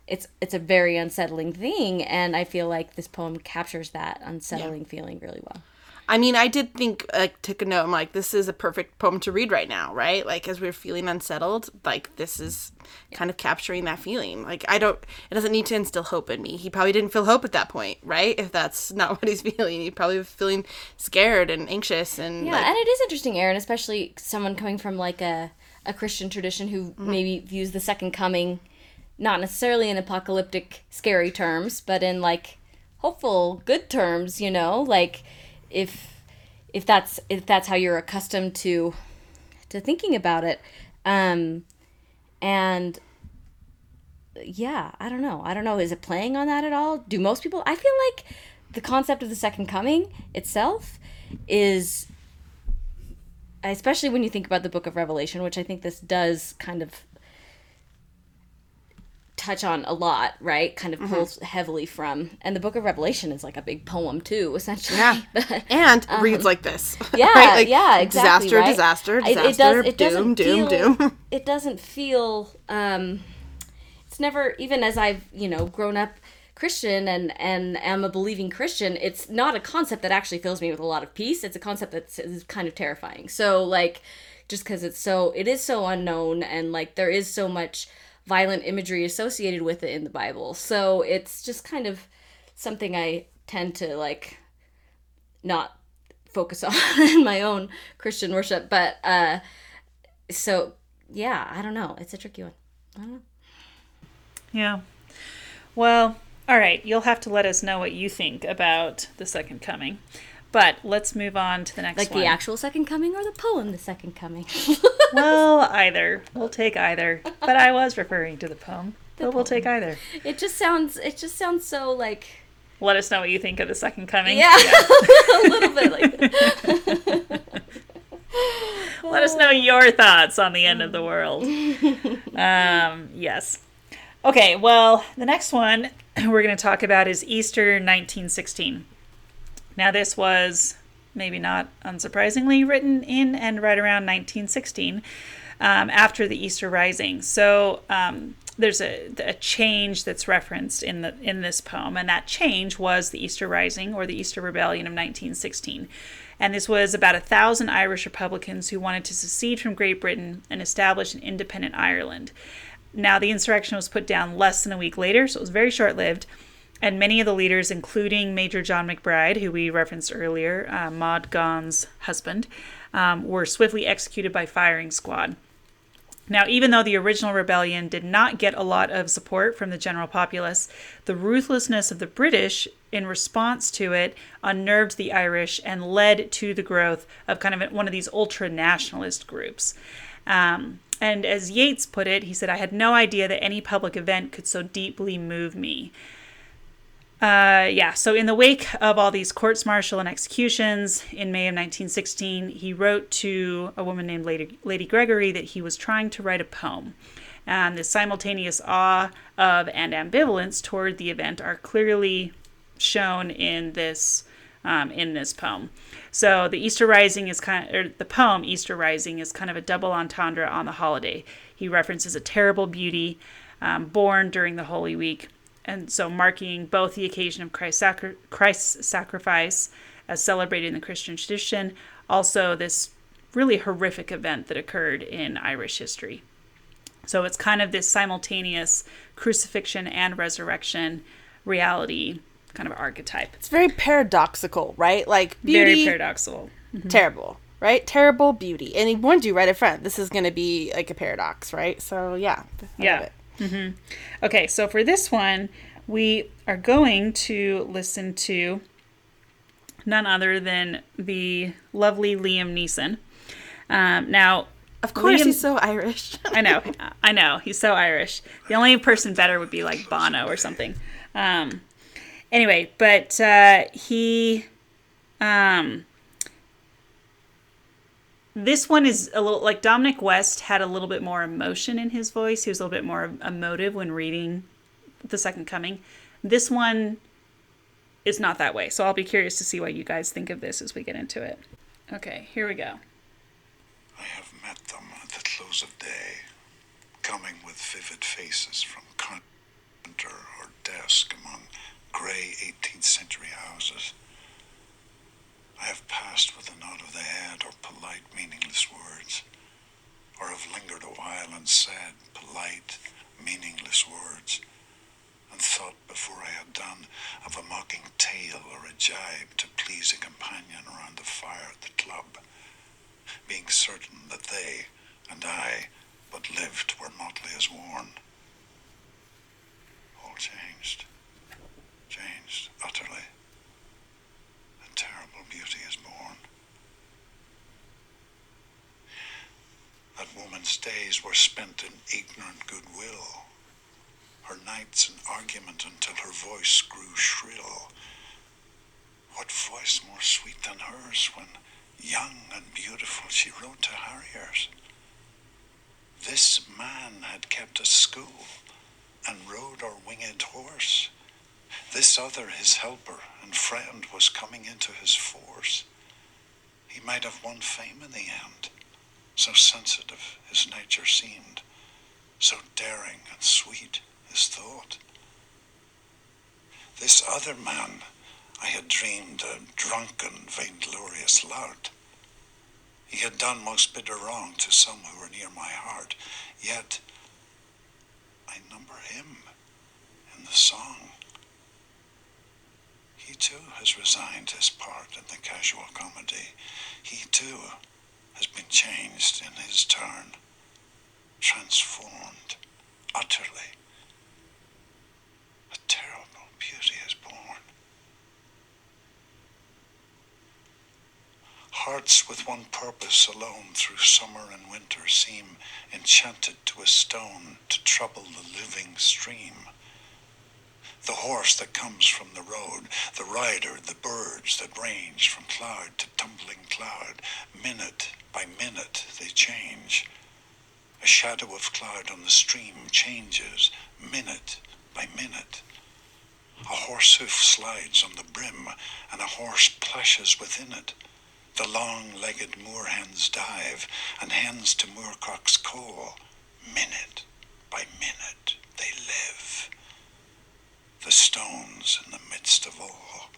it's it's a very unsettling thing. And i feel like this poem captures that unsettling feeling really well I mean, I did think, like, took a note. I'm like, this is a perfect poem to read right now, right? Like, as we're feeling unsettled, like, this is kind of capturing that feeling. Like, I don't, it doesn't need to instill hope in me. He probably didn't feel hope at that point, right? If that's (laughs) not what he's feeling, he probably was feeling scared and anxious and, yeah like, and it is interesting aaron especially someone coming from like a, a christian tradition who Mm-hmm. maybe views the second coming not necessarily in apocalyptic scary terms but in like hopeful good terms you know like if if that's if that's how you're accustomed to to thinking about it. Um and yeah i don't know. I don't know. Is it playing on that at all? Do most people i feel like the concept of the second coming itself is especially when you think about the book of revelation which i think this does kind of touch on a lot, right? Kind Mm-hmm. of pulls heavily from, and the Book of Revelation is like a big poem too, essentially. Yeah. (laughs) But- and reads like this. Um, (laughs) yeah, Right? Like, yeah, exactly. Disaster, right? disaster, It- disaster, It, does. It doom, doesn't doom, feel, doom. (laughs) It doesn't feel. Um, it's never even as I've you know grown up Christian and and am a believing Christian. It's not a concept that actually fills me with a lot of peace. It's a concept that's is kind of terrifying. So like, just because it's so it is so unknown and like there is so much violent imagery associated with it in the Bible. So it's just kind of something I tend to like not focus (laughs) on in my own Christian worship. But uh so yeah, I don't know. It's a tricky one. Yeah. Well, all right. You'll have to let us know what you think about the second coming. But let's move on to the next Like one. the actual second coming or the poem the second coming. (laughs) well, either. We'll take either. But I was referring to the poem. but we'll take either. it just sounds it just sounds so like Let us know what you think of the second coming. yeah, (laughs) (laughs) a little bit like Let us know your thoughts on the end of the world. Um, yes. Okay, well, the next one (clears throat) we're going to talk about is Easter 1916. Now, this was maybe not unsurprisingly written in and right around 1916 um, after the Easter Rising. So um, there's a, a change that's referenced in the in this poem, and that change was the Easter Rising or the Easter Rebellion of 1916. And this was about a thousand Irish Republicans who wanted to secede from Great Britain and establish an independent Ireland. Now, the insurrection was put down less than a week later, so it was very short lived. And many of the leaders, including Major John MacBride, who we referenced earlier, uh, Maud Gonne's husband, um, were swiftly executed by firing squad. Now, even though the original rebellion did not get a lot of support from the general populace, the ruthlessness of the British in response to it unnerved the Irish and led to the growth of kind of one of these ultra nationalist groups. Um, and as Yeats put it, he said, I had no idea that any public event could so deeply move me. Uh, yeah, so in the wake of all these courts martial and executions in May of 1916, he wrote to a woman named Lady, Lady Gregory that he was trying to write a poem. And the simultaneous awe of and ambivalence toward the event are clearly shown in this um, in this poem. So the Easter Rising is kind of, or the poem Easter Rising is kind of a double entendre on the holiday. He references a terrible beauty um, born during the Holy Week, and so marking both the occasion of Christ's, sacri- Christ's sacrifice as celebrated in the Christian tradition, also this really horrific event that occurred in Irish history. So it's kind of this simultaneous crucifixion and resurrection reality kind of archetype. It's very paradoxical, right? Like beauty, Very paradoxical. Mm-hmm. terrible, right? Terrible beauty. And he warned you right up front. This is going to be like a paradox, right? So yeah, I Yeah. It. Okay, so for this one, we are going to listen to none other than the lovely Liam Neeson. Um, now, Of course, Liam- he's so Irish. (laughs) I know, I know, he's so Irish. The only person better would be like Bono or something. Um, anyway, but uh, he, um, this one is a little like Dominic West had a little bit more emotion in his voice. He was a little bit more emotive when reading The Second Coming. This one is not that way. So I'll be curious to see what you guys think of this as we get into it. Okay, here we go. I have met them at the close of day, coming with vivid faces from counter or desk among grey 18th century houses. I have passed with a nod of the head or polite, meaningless words, or have lingered a while and said polite, meaningless words, and thought before I had done of a mocking tale or a jibe to please a companion around the fire at the club being certain that they and I but lived where motley is worn. All changed, changed utterly. Beauty is born. That woman's days were spent in ignorant goodwill, her nights in argument until her voice grew shrill. What voice more sweet than hers when, young and beautiful, she rode to harriers? This man had kept a school, and rode our winged horse. This other, his helper and friend, was coming into his force. He might have won fame in the end, so sensitive his nature seemed, so daring and sweet his thought. This other man I had dreamed a drunken, vainglorious lout. He had done most bitter wrong to some who were near my heart, yet I number him in the song. He too has resigned his part in the casual comedy. He too has been changed in his turn, transformed utterly. A terrible beauty is born. Hearts with one purpose alone through summer and winter seem enchanted to a stone to trouble the living stream. The horse that comes from the road, the rider, the birds that range from cloud to tumbling cloud, minute by minute they change. A shadow of cloud on the stream changes minute by minute. A horse hoof slides on the brim, and a horse plashes within it. The long-legged moorhens dive, and hens to moorcocks call. Minute by minute they live. The stones in the midst of all.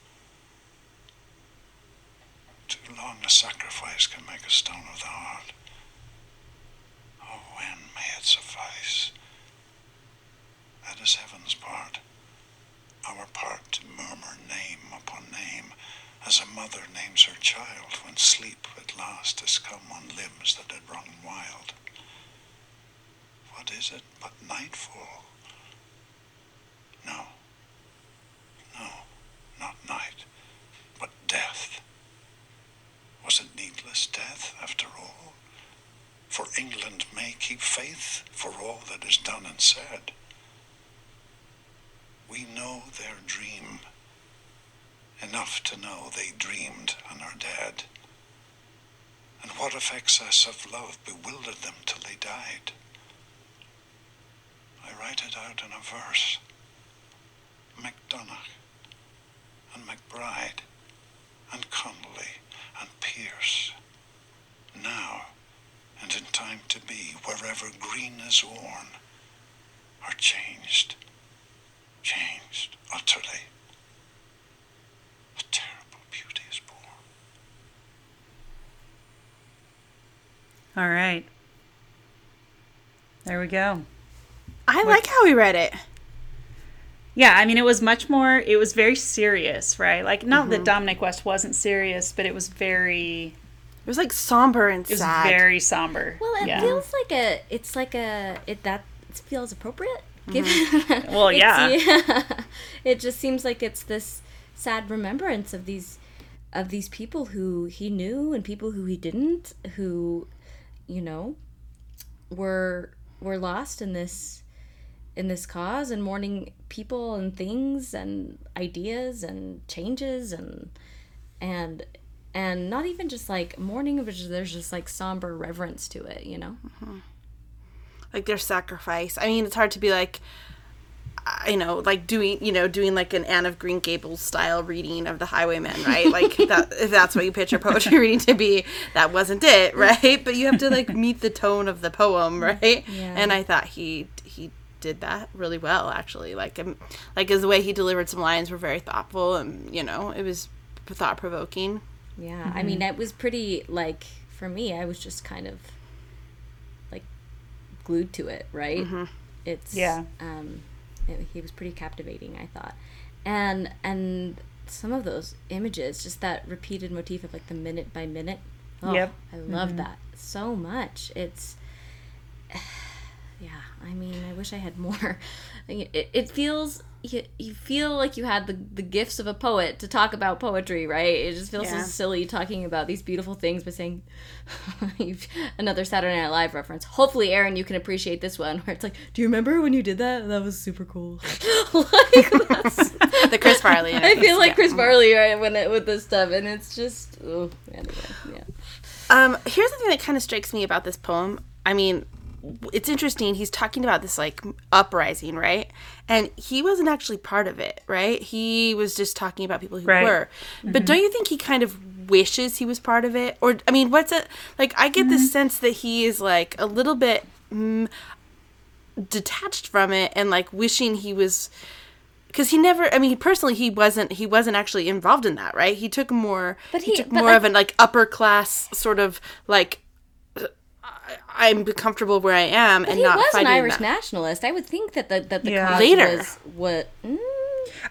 Too long a sacrifice can make a stone of the heart. Oh, when may it suffice? That is heaven's part. Our part to murmur name upon name, as a mother names her child when sleep at last has come on limbs that had run wild. What is it but nightfall? No, no, not night, but death. Was it needless death after all? For England may keep faith for all that is done and said. We know their dream, enough to know they dreamed and are dead. And what excess of love bewildered them till they died? I write it out in a verse. MacDonagh and MacBride and Connolly and Pearse. Now and in time to be, wherever green is worn, are changed, changed utterly. A terrible beauty is born. All right. There we go. I like how he read it. Yeah, I mean, it was much more, it was very serious, right? Like, not Mm-hmm. that Dominic West wasn't serious, but it was very, It was like somber and it was very somber. Well, it yeah. feels like a. It's like a. It that it feels appropriate. Given (laughs) Well, (laughs) yeah. yeah. (laughs) It just seems like it's this sad remembrance of these of these people who he knew and people who he didn't, who, you know, were were lost in this in this cause and mourning people and things and ideas and changes and and and not even just like mourning but there's just like somber reverence to it you know mm-hmm. like their sacrifice. I mean, it's hard to be like, you know, like doing, you know, doing like an Anne of Green Gables style reading of The Highwaymen, right? (laughs) Like that, if that's what you pitch picture poetry (laughs) reading to be, that wasn't it, right? But you have to like meet the tone of the poem, right? Yeah. And I thought he did that really well, actually. Like, um, like as the way he delivered some lines were very thoughtful, and you know, it was thought provoking. yeah i mean it was pretty like for me i was just kind of like glued to it right it's Yeah. um it, he was pretty captivating i thought and and some of those images just that repeated motif of like the minute by minute oh, Yep. i love that so much it's yeah i mean i wish i had more (laughs) it, it feels you, you feel like you had the, the gifts of a poet to talk about poetry right it just feels Yeah. so silly talking about these beautiful things but saying (laughs) another saturday night live reference hopefully aaron you can appreciate this one where it's like do you remember when you did that that was super cool (laughs) like The Chris Farley. i feel like yeah. chris farley right when it with this stuff and it's just oh anyway yeah Um, here's the thing that kind of strikes me about this poem. I mean, it's interesting. He's talking about this like uprising, right? And he wasn't actually part of it, right? He was just talking about people who Right. were. But don't you think he kind of wishes he was part of it? Or I mean, what's it like? I get the sense that he is like a little bit mm, detached from it and like wishing he was because he never i mean personally he wasn't he wasn't actually involved in that right he took more But he, he- took more like- of an like upper class sort of like I, i'm comfortable where i am and he not was an Irish that. nationalist. I would think that the that the Yeah. cause Later. was what. Mm,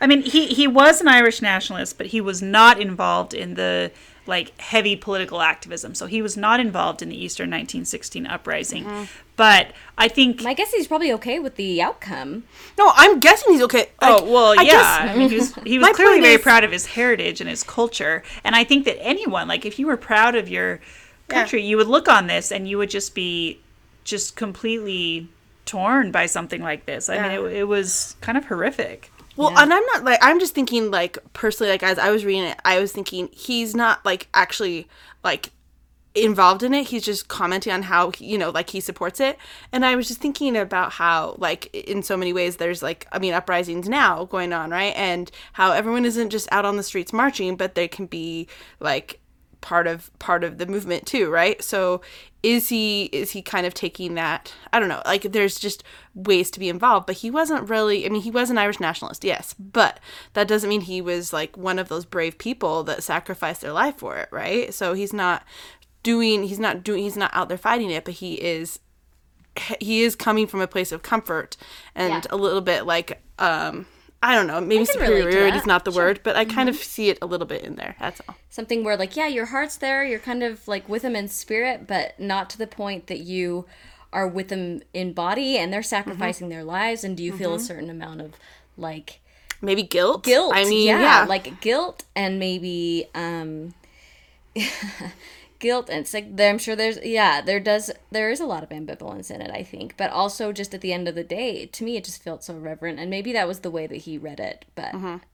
I mean, he he was an Irish nationalist, but he was not involved in the like heavy political activism. So he was not involved in the Eastern 1916 uprising. Mm-hmm. But I think my guess he's probably okay with the outcome. no i'm guessing he's okay Oh Like, well, I yeah. guess- I mean, he was he was clearly very is- proud of his heritage and his culture, and I think that anyone, like, if you were proud of your country, you would look on this and you would just be just completely torn by something like this. I mean, it, it was kind of horrific. Well, and I'm not like I'm just thinking like personally like as I was reading it, I was thinking he's not like actually like involved in it. He's just commenting on how you know like he supports it. And I was just thinking about how like in so many ways there's like I mean uprisings now going on, right? And how everyone isn't just out on the streets marching, but they can be like part of part of the movement too, right? So is he is he kind of taking that I don't know, like there's just ways to be involved, but he wasn't really I mean he was an Irish nationalist, yes, but that doesn't mean he was like one of those brave people that sacrificed their life for it, right? So he's not doing he's not doing he's not out there fighting it, but he is he is coming from a place of comfort and Yeah. a little bit like um I don't know, maybe can relate to superiority is not the word, but I kind of mm-hmm. see it a little bit in there. That's all. Something where like yeah, your heart's there, you're kind of like with them in spirit, but not to the point that you are with them in body and they're mm-hmm. sacrificing their lives. And do you feel a mm-hmm. certain amount of like Maybe guilt. guilt? I mean, yeah, yeah, like guilt and maybe um (laughs) guilt and it's like i'm sure there's yeah there does there is a lot of ambivalence in it i think but also just at the end of the day to me it just felt so reverent and maybe that was the way that he read it but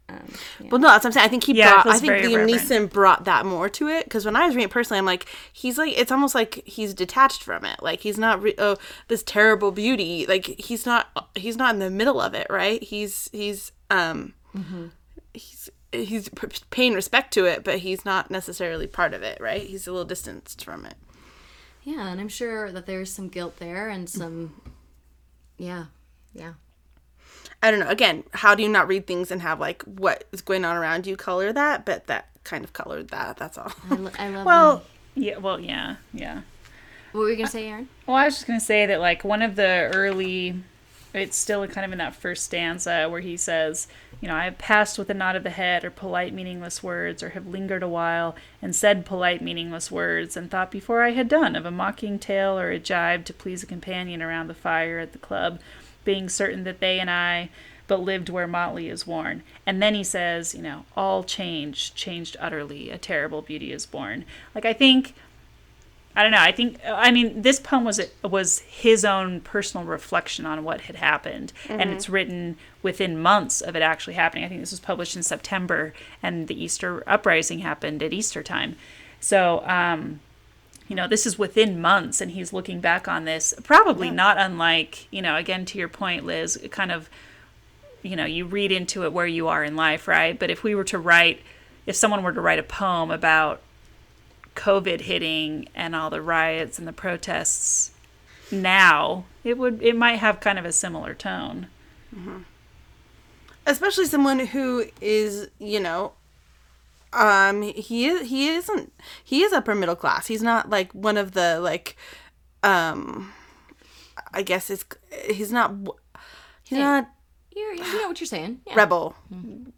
um, yeah. Well, no, that's what I'm saying. I think he Yeah, brought. I think very Liam. Neeson brought that more to it because when I was reading it personally, I'm like, he's like, it's almost like he's detached from it. Like he's not. Re- oh, this terrible beauty. Like he's not. He's not in the middle of it, right? He's he's um he's he's p- paying respect to it, but he's not necessarily part of it, right? He's a little distanced from it. yeah and i'm sure that there's some guilt there and some yeah yeah I don't know. Again, how do you not read things and have like what is going on around you color that? But that kind of colored that. That's all. i, lo- I love (laughs) Well, yeah, well, yeah, yeah. what were you gonna say aaron Well, I was just gonna say that like one of the early, it's still kind of in that first stanza where he says, you know, I have passed with a nod of the head or polite meaningless words, or have lingered a while and said polite meaningless words, and thought before I had done of a mocking tale or a jibe to please a companion around the fire at the club, being certain that they and I but lived where motley is worn. And then he says, you know, all changed, changed utterly, a terrible beauty is born. Like I think I don't know. I think I mean this poem was was his own personal reflection on what had happened, and it's written within months of it actually happening. I think this was published in September, and the Easter uprising happened at Easter time. So, um, you know, this is within months, and he's looking back on this, probably not unlike you know, again to your point, Liz, kind of, you know, you read into it where you are in life, right? But if we were to write, if someone were to write a poem about COVID hitting and all the riots and the protests now, it would it might have kind of a similar tone. especially someone who is you know um he is he isn't he is upper middle class he's not like one of the like um i guess it's he's not he's not You're, you know what you're saying. Yeah. rebel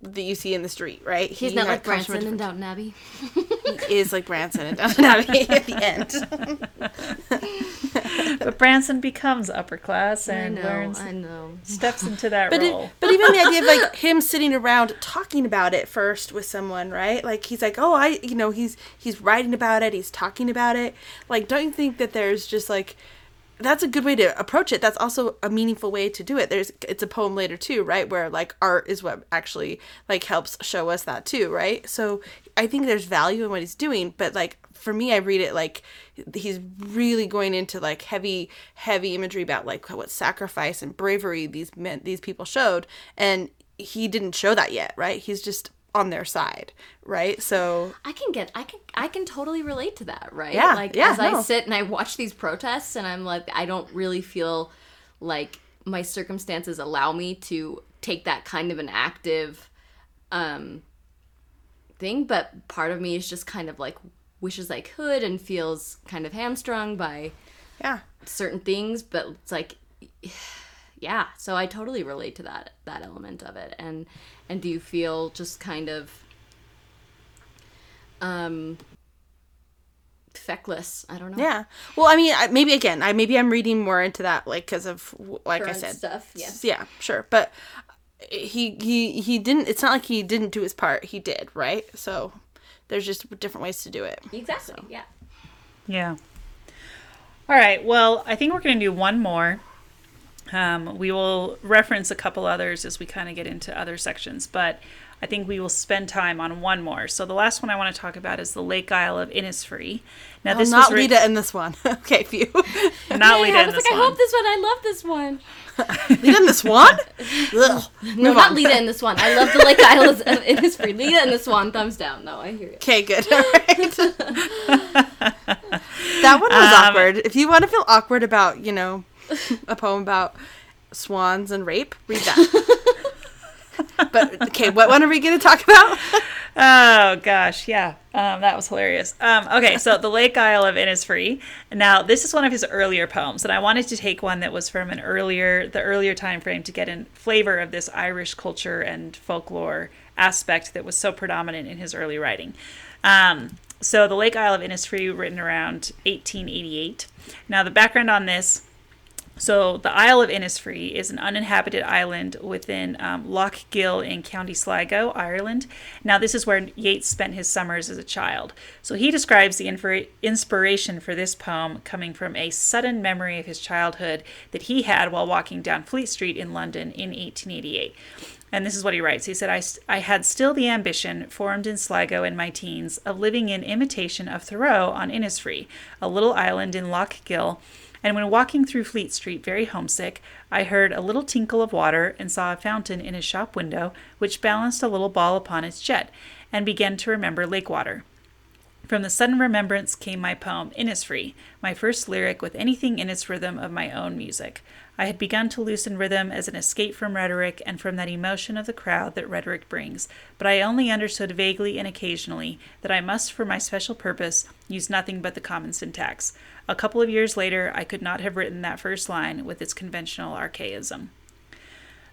that you see in the street right He's He not ha- like a Branson in different- Downton Abbey. (laughs) he is like branson and downton abbey at the end (laughs) But Branson becomes upper class I and know, learns I know. steps into that But, role. it, but even the idea of like (laughs) him sitting around talking about it first with someone, right? Like he's like, oh, I, you know, he's he's writing about it, he's talking about it. Like, don't you think that there's just like that's a good way to approach it. That's also a meaningful way to do it. There's it's a poem later too, right? Where like art is what actually like helps show us that too, right? So I think there's value in what he's doing, but like for me I read it like he's really going into like heavy heavy imagery about like what sacrifice and bravery these men these people showed and he didn't show that yet, right? He's just on their side, right? So I can get I can I can totally relate to that, right? Yeah, Like yeah, as I sit and I watch these protests and I'm like I don't really feel like my circumstances allow me to take that kind of an active um thing, but part of me is just kind of like wishes I could and feels kind of hamstrung by yeah. certain things, but it's like (sighs) yeah, so I totally relate to that that element of it. And and do you feel just kind of um feckless? I don't know. Yeah. Well, I mean, maybe again, I maybe I'm reading more into that, like, because of like Current I said, stuff, yeah. Yeah, sure. But he he he didn't. It's not like he didn't do his part. He did, right? So there's just different ways to do it. Exactly. Yeah. Yeah. All right. Well, I think we're going to do one more. Um, we will reference a couple others as we kind of get into other sections, but I think we will spend time on one more. So the last one I want to talk about is the Lake Isle of Innisfree. Now, I'll this not was writ- Lita in this one. (laughs) okay, phew. (laughs) not Yay, Lita I in was this like, I one. hope this one. I love this one. (laughs) Lita in this one? No, not Lita in this one. I love the Lake Isle of Innisfree. Lita in this one. Thumbs down. No, I hear you. Okay, good. All right. that one was Um, awkward. If you want to feel awkward about, you know, (laughs) a poem about swans and rape, read that. (laughs) but okay, what one are we going to talk about? Oh gosh, yeah, um, that was hilarious. Um, okay, so the Lake Isle of Innisfree. Now, this is one of his earlier poems, and I wanted to take one that was from an earlier, the earlier time frame to get a flavor of this Irish culture and folklore aspect that was so predominant in his early writing. Um, so, the Lake Isle of Innisfree, written around 1888. Now, the background on this so the Isle of Innisfree is an uninhabited island within um, Lough Gill in County Sligo, Ireland. Now this is where Yeats spent his summers as a child. So he describes the inspiration for this poem coming from a sudden memory of his childhood that he had while walking down Fleet Street in London in 1888. And this is what he writes. He said, I, I had still the ambition, formed in Sligo in my teens, of living in imitation of Thoreau on Innisfree, a little island in Lough Gill, and when walking through Fleet Street, very homesick, I heard a little tinkle of water and saw a fountain in his shop window, which balanced a little ball upon its jet, and began to remember lake water. From the sudden remembrance came my poem, Innisfree, my first lyric with anything in its rhythm of my own music. I had begun to loosen rhythm as an escape from rhetoric and from that emotion of the crowd that rhetoric brings, but I only understood vaguely and occasionally that I must, for my special purpose, use nothing but the common syntax. A couple of years later, I could not have written that first line with its conventional archaism.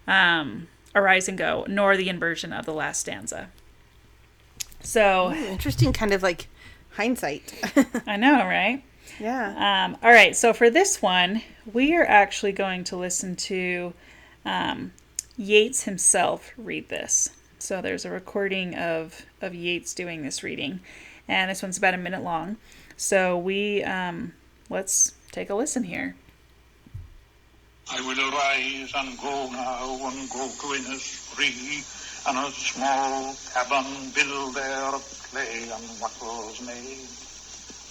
Um, arise and go, nor the inversion of the last stanza. So, Interesting kind of like hindsight. (laughs) I know, right? yeah. Um, all right, so for this one, we are actually going to listen to um, Yeats himself read this. So there's a recording of, of Yeats doing this reading, and this one's about a minute long. So we um, let's take a listen here. I will arise and go now and go to Innisfree, and a small cabin build there of clay and wattles made.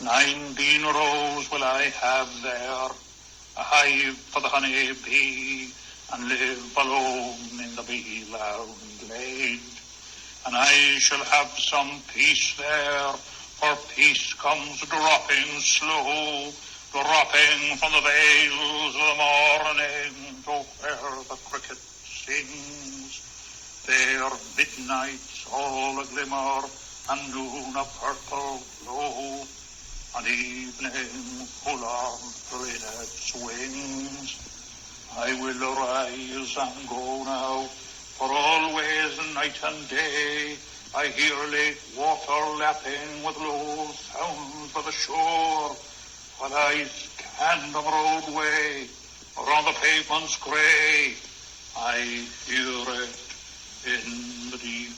Nineteen rows will I have there, a hive for the honey bee, and live alone in the bee-loud glade. And I shall have some peace there, for peace comes dropping slow, dropping from the veils of the morning to where the cricket sings. There midnight's all a glimmer, and noon a purple glow, and evening full of its wings. I will arise and go now, for always night and day I hear lake water lapping with low sounds by the shore, while I stand on the roadway or on the pavement's grey. I hear it in the deep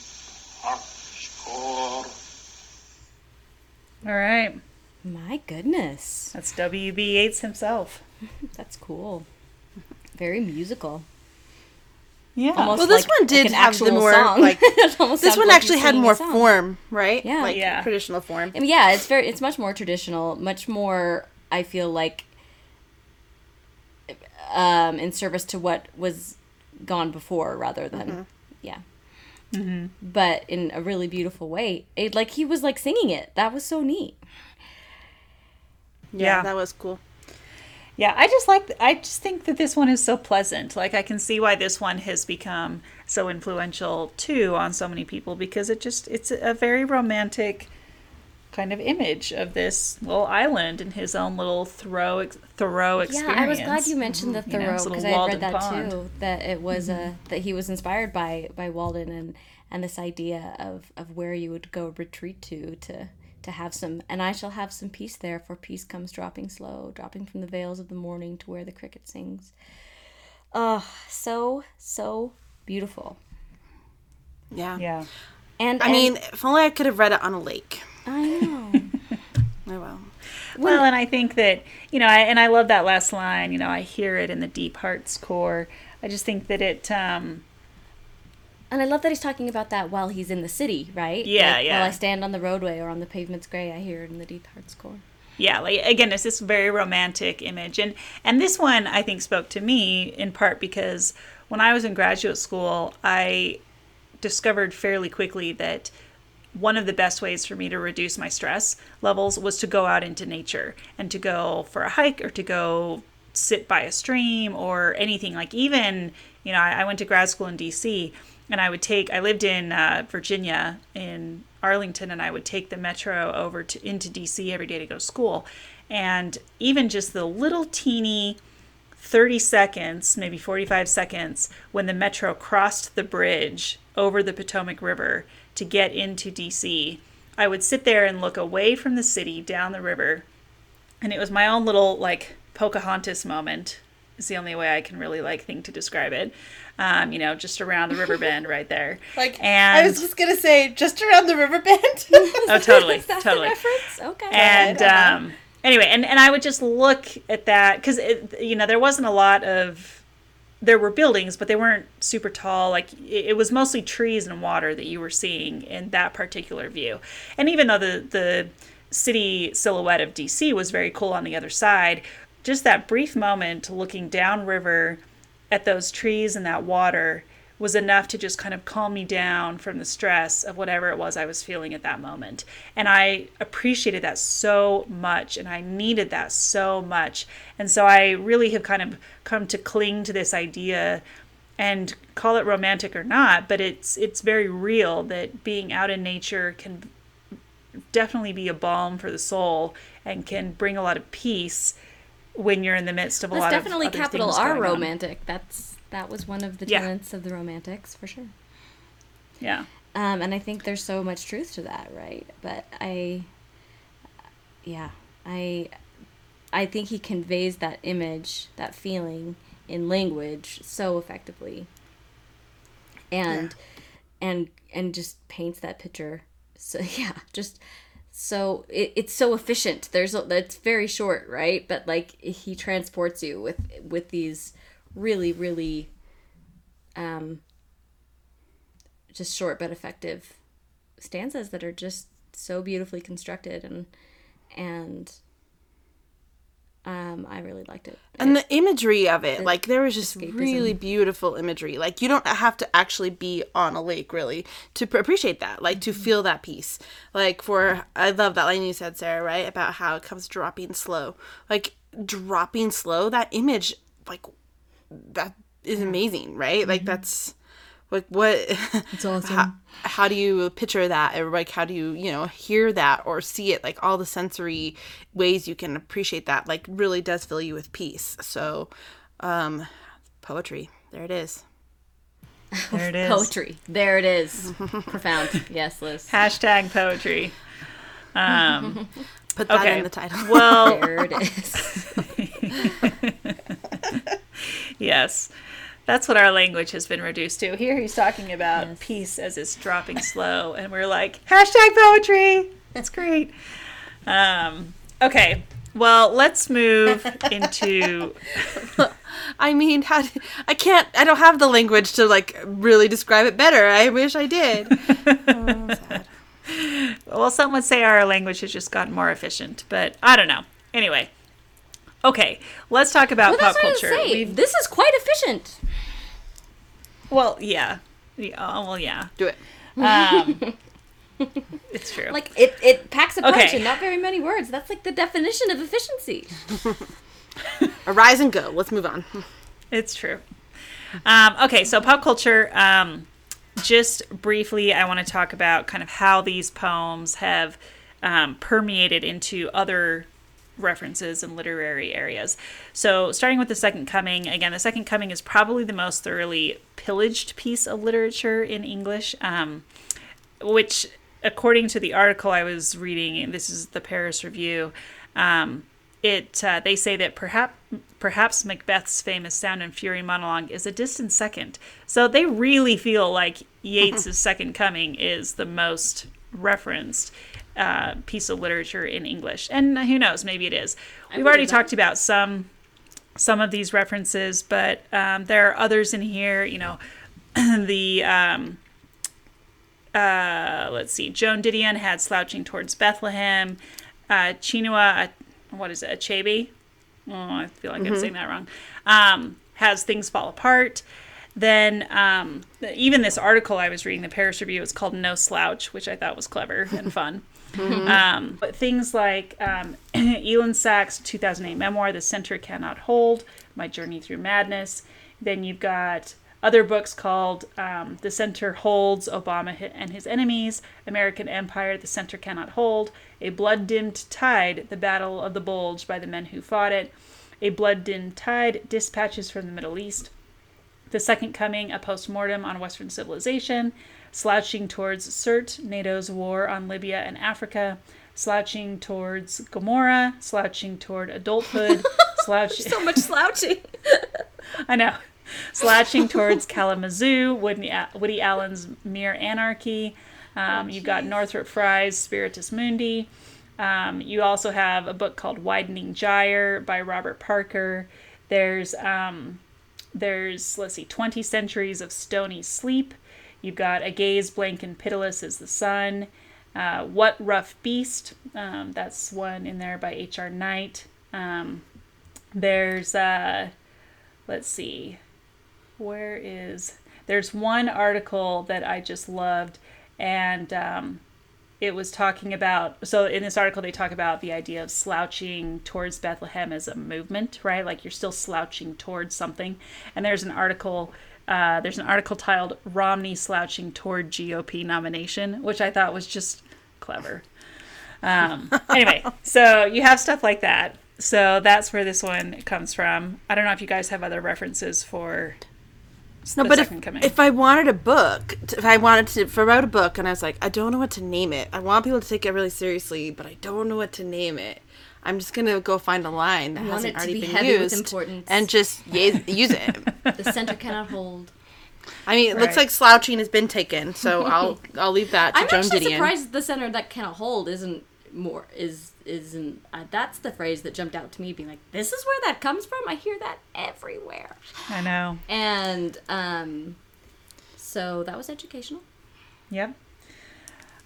heart's core. All right. My goodness. That's W.B. Yeats himself. (laughs) That's cool. Very musical. Yeah. Almost Well, this like- one did like have the more, song. like- (laughs) This one like actually had more form, right? Yeah. like Yeah. traditional form. I mean, yeah, it's very it's much more traditional, much more I feel like um in service to what was gone before rather than yeah. But in a really beautiful way. It like he was like singing it. That was so neat. Yeah, Yeah. that was cool. Yeah, I just like. I just think that this one is so pleasant. Like I can see why this one has become so influential too on so many people because it just it's a very romantic kind of image of this little island and his own little Thoreau Thoreau experience. Yeah, I was glad you mentioned the mm-hmm. Thoreau little because I had read that pond. too. That it was a mm-hmm. that he was inspired by by Walden and and this idea of of where you would go retreat to to to have some and I shall have some peace there for peace comes dropping slow dropping from the veils of the morning to where the cricket sings. Oh, so so beautiful. Yeah. Yeah. And I and- mean, if only I could have read it on a lake. I know. (laughs) Oh well. Well, and I think that you know, I, and I love that last line. You know, I hear it in the deep heart's core. I just think that it. um And I love that he's talking about that while he's in the city, right? Yeah, Like, yeah. While I stand on the roadway or on the pavement's gray, I hear it in the deep heart's core. yeah like again it's this very romantic image and and this one i think spoke to me in part because when i was in graduate school i discovered fairly quickly that one of the best ways for me to reduce my stress levels was to go out into nature and to go for a hike or to go sit by a stream or anything like even you know i, I went to grad school in dc and i would take i lived in uh, virginia in arlington and i would take the metro over to into dc every day to go to school and even just the little teeny 30 seconds, maybe 45 seconds, when the metro crossed the bridge over the Potomac River to get into DC, I would sit there and look away from the city down the river. And it was my own little, like, Pocahontas moment. Is the only way I can really, like, think to describe it. Um, you know, just around the river bend right there. (laughs) Like and I was just gonna say, just around the river bend. (laughs) oh, (laughs) totally, totally. reference? Okay. and um, anyway, and, and I would just look at that because you know there wasn't a lot of there were buildings, but they weren't super tall. Like it, it was mostly trees and water that you were seeing in that particular view. And even though the the city silhouette of DC was very cool on the other side, just that brief moment looking downriver at those trees and that water was enough to just kind of calm me down from the stress of whatever it was I was feeling at that moment. And I appreciated that so much and I needed that so much. And so I really have kind of come to cling to this idea and call it romantic or not, but it's it's very real that being out in nature can definitely be a balm for the soul and can bring a lot of peace when you're in the midst of a That's lot definitely of other capital R going on. romantic. That's that was one of the Yeah. tenets of the romantics for sure. Yeah. Um, and I think there's so much truth to that, right? But I, yeah, I, I think he conveys that image, that feeling in language so effectively, and, and and just paints that picture. So (laughs) yeah, just so it, it's so efficient. There's a, it's very short, right? But like he transports you with with these really really um just short but effective stanzas that are just so beautifully constructed and and um I really liked it. and the imagery of it, like there was just escapism. really beautiful imagery. Like you don't have to actually be on a lake really to appreciate that, like to feel that peace. Like for I love that line you said, Sarah, right about how it comes dropping slow, like dropping slow. That image, like that is amazing, right? Like that's like what It's (laughs) awesome. how, how do you picture that or like how do you you know hear that or see it like all the sensory ways you can appreciate that like really does fill you with peace so um poetry there it is There it (laughs) is. Poetry. There it is. Profound. Yes, Liz. (laughs) Hashtag poetry. Um, put that Okay. in the title well, There it is. yes. That's what our language has been reduced to. Here he's talking about peace as it's dropping slow, and we're like, (laughs) hashtag poetry. That's great. Um, Okay. Well, let's move (laughs) into. (laughs) I mean, how do, I can't. I don't have the language to like really describe it better. I wish I did. Oh, sad. Well, some would say our language has just gotten more efficient, but I don't know. Anyway. Okay, let's talk about Well, pop that's what I was culture. saying. This is quite efficient. Well, yeah. yeah. Oh, well, yeah. Do it. Um, (laughs) it's true. Like it, it packs a punch Okay. in not very many words. That's like the definition of efficiency. (laughs) Arise and go. Let's move on. It's true. Um, okay, so pop culture. Um, just briefly, I want to talk about kind of how these poems have um, permeated into other references in literary areas. So, starting with the Second Coming, again, the Second Coming is probably the most thoroughly pillaged piece of literature in English, um, which, according to the article I was reading, this is the Paris Review. Um, it uh, they say that perhaps perhaps Macbeth's famous Sound and Fury monologue is a distant second. So they really feel like Yeats's (laughs) Second Coming is the most referenced uh, piece of literature in English, and who knows, maybe it is. We've already that. talked about some some of these references, but um, there are others in here. You know, (clears throat) the um, uh, let's see, Joan Didion had "Slouching Towards Bethlehem." Uh, Chinua, uh, what is it, Achebe? Oh, I feel like I'm saying that wrong. Um, has "Things Fall Apart." Then um, even this article I was reading, the Paris Review, is called "No Slouch," which I thought was clever and (laughs) fun. Um, but things like um, (clears throat) Elyn Saks' 2008 memoir, The Center Cannot Hold, My Journey Through Madness. Then you've got other books called um, The Center Holds, Obama and His Enemies, American Empire, The Center Cannot Hold, A Blood Dimmed Tide, The Battle of the Bulge by the Men Who Fought It, A Blood Dimmed Tide, Dispatches from the Middle East, the Second Coming, a postmortem on Western civilization, slouching towards Sirte, NATO's war on Libya and Africa, slouching towards Gomorrah, slouching toward adulthood, (laughs) slouching. So much slouching. (laughs) I know. Slouching towards Kalamazoo, Woody, Woody Allen's Mere Anarchy. Um, you've got Northrop Frye's Spiritus Mundi. Um, you also have a book called Widening Gyre by Robert Parker. There's um, there's let's see, 20 centuries of stony sleep. You've got a gaze blank and pitiless as the sun. Uh, what rough beast? Um, that's one in there by H.R. Knight. Um, there's uh, let's see, where is there's one article that I just loved, and um, it was talking about so in this article they talk about the idea of slouching towards Bethlehem as a movement, right? Like you're still slouching towards something. And there's an article uh, there's an article titled Romney slouching toward GOP nomination, which I thought was just clever. Um, (laughs) anyway, so you have stuff like that. So that's where this one comes from. I don't know if you guys have other references for No, but if, coming. if I wanted a book, if I wanted to, if I wrote a book and I was like, I don't know what to name it. I want people to take it really seriously, but I don't know what to name it. I'm just gonna go find a line that hasn't already be been heavy with used importance. and just use it. (laughs) The center cannot hold. I mean, it looks like slouching has been taken, so (laughs) I'll I'll leave that to I'm Joan actually Didion. surprised the center that cannot hold isn't more is isn't uh, that's the phrase that jumped out to me being like this is where that comes from i hear that everywhere I know. and um so that was educational Yep.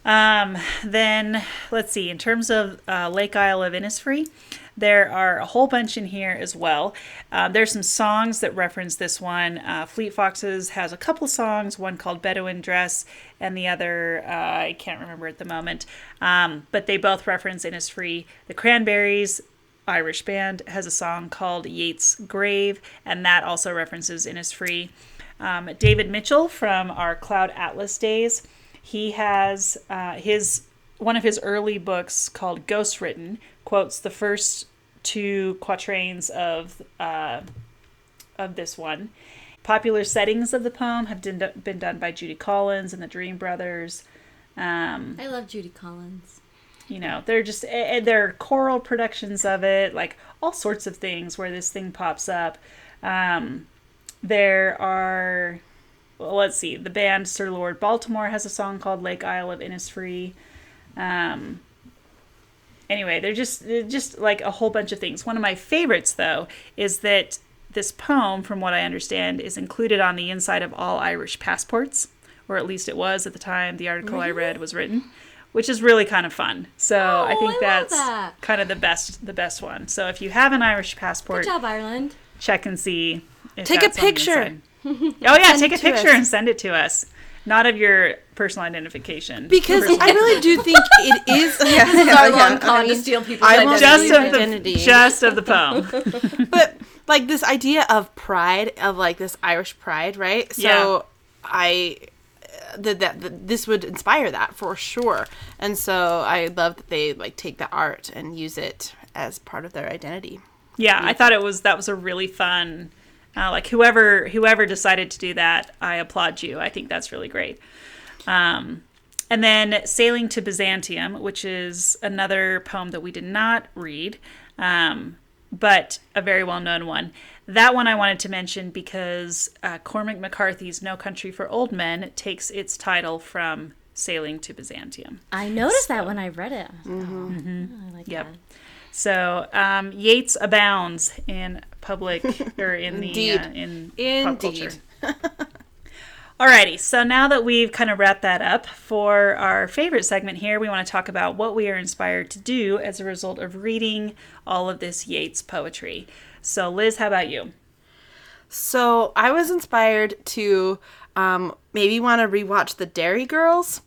Um, then let's see. In terms of uh, Lake Isle of Innisfree, there are a whole bunch in here as well. Um, there's some songs that reference this one. Uh, Fleet Foxes has a couple songs, one called Bedouin Dress, and the other uh, I can't remember at the moment. Um, but they both reference Innisfree. The Cranberries. Irish band has a song called Yeats' Grave, and that also references Innisfree. Um, David Mitchell from our Cloud Atlas days he has uh, his one of his early books called Ghost Written quotes the first two quatrains of uh, of this one. Popular settings of the poem have been, been done by Judy Collins and the Dream Brothers. Um, i love judy collins you know, they're just eh, they're choral productions of it, like all sorts of things where this thing pops up. Um, there are well, let's see, the band Sir Lord Baltimore has a song called Lake Isle of Innisfree. Um, anyway, they're just they're just like a whole bunch of things. One of my favorites though is that this poem, from what I understand, is included on the inside of all Irish passports, or at least it was at the time the article I read was written, which is really kind of fun. So I Oh, think I that's that. kind of the best the best one. So if you have an Irish passport, Good job, Ireland. check and see. If Take a that's on the picture. Inside. (laughs) oh yeah, take a picture us. and send it to us. Not of your personal identification. Because I really do think it (laughs) is. Yeah, Our yeah, long I con to steal people's I want just identities. of the just of the poem. (laughs) but like this idea of pride of like this Irish pride, right? So Yeah. I that, that that this would inspire that for sure. And so I love that they like take the art and use it as part of their identity. Yeah, I thought it was that was a really fun. Uh, like whoever whoever decided to do that, I applaud you. I think that's really great. Um, and then sailing to Byzantium, which is another poem that we did not read, um, but a very well known one. That one I wanted to mention because uh, Cormac McCarthy's No Country for Old Men takes its title from Sailing to Byzantium. I noticed that when I read it. I was like, oh, I like Yep. that. So um, Yeats abounds in public or in the Indeed. uh, in pop culture. Alrighty, so now that we've kind of wrapped that up for our favorite segment here, we want to talk about what we are inspired to do as a result of reading all of this Yeats poetry. So, Liz, how about you? So I was inspired to um, maybe want to rewatch the Derry Girls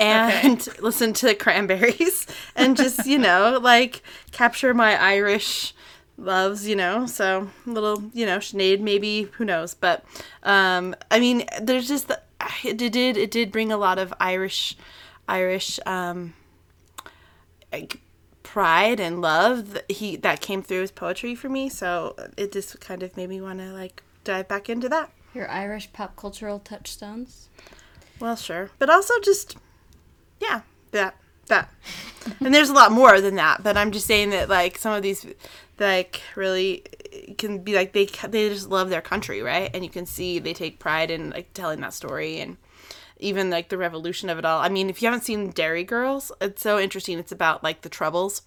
and (laughs) listen to Cranberries (laughs) and just you know like capture my Irish loves you know so a little you know Sinead maybe who knows but um I mean there's just the, it did it did bring a lot of Irish Irish um like pride and love that he that came through his poetry for me so it just kind of made me want to like dive back into that Your Irish pop cultural touchstones. well sure but also just yeah that that. And there's a lot more than that but i'm just saying that like some of these like really can be like they they just love their country right? And you can see they take pride in like telling that story and even like the revolution of it all. I mean if you haven't seen Derry Girls it's so interesting. It's about like the troubles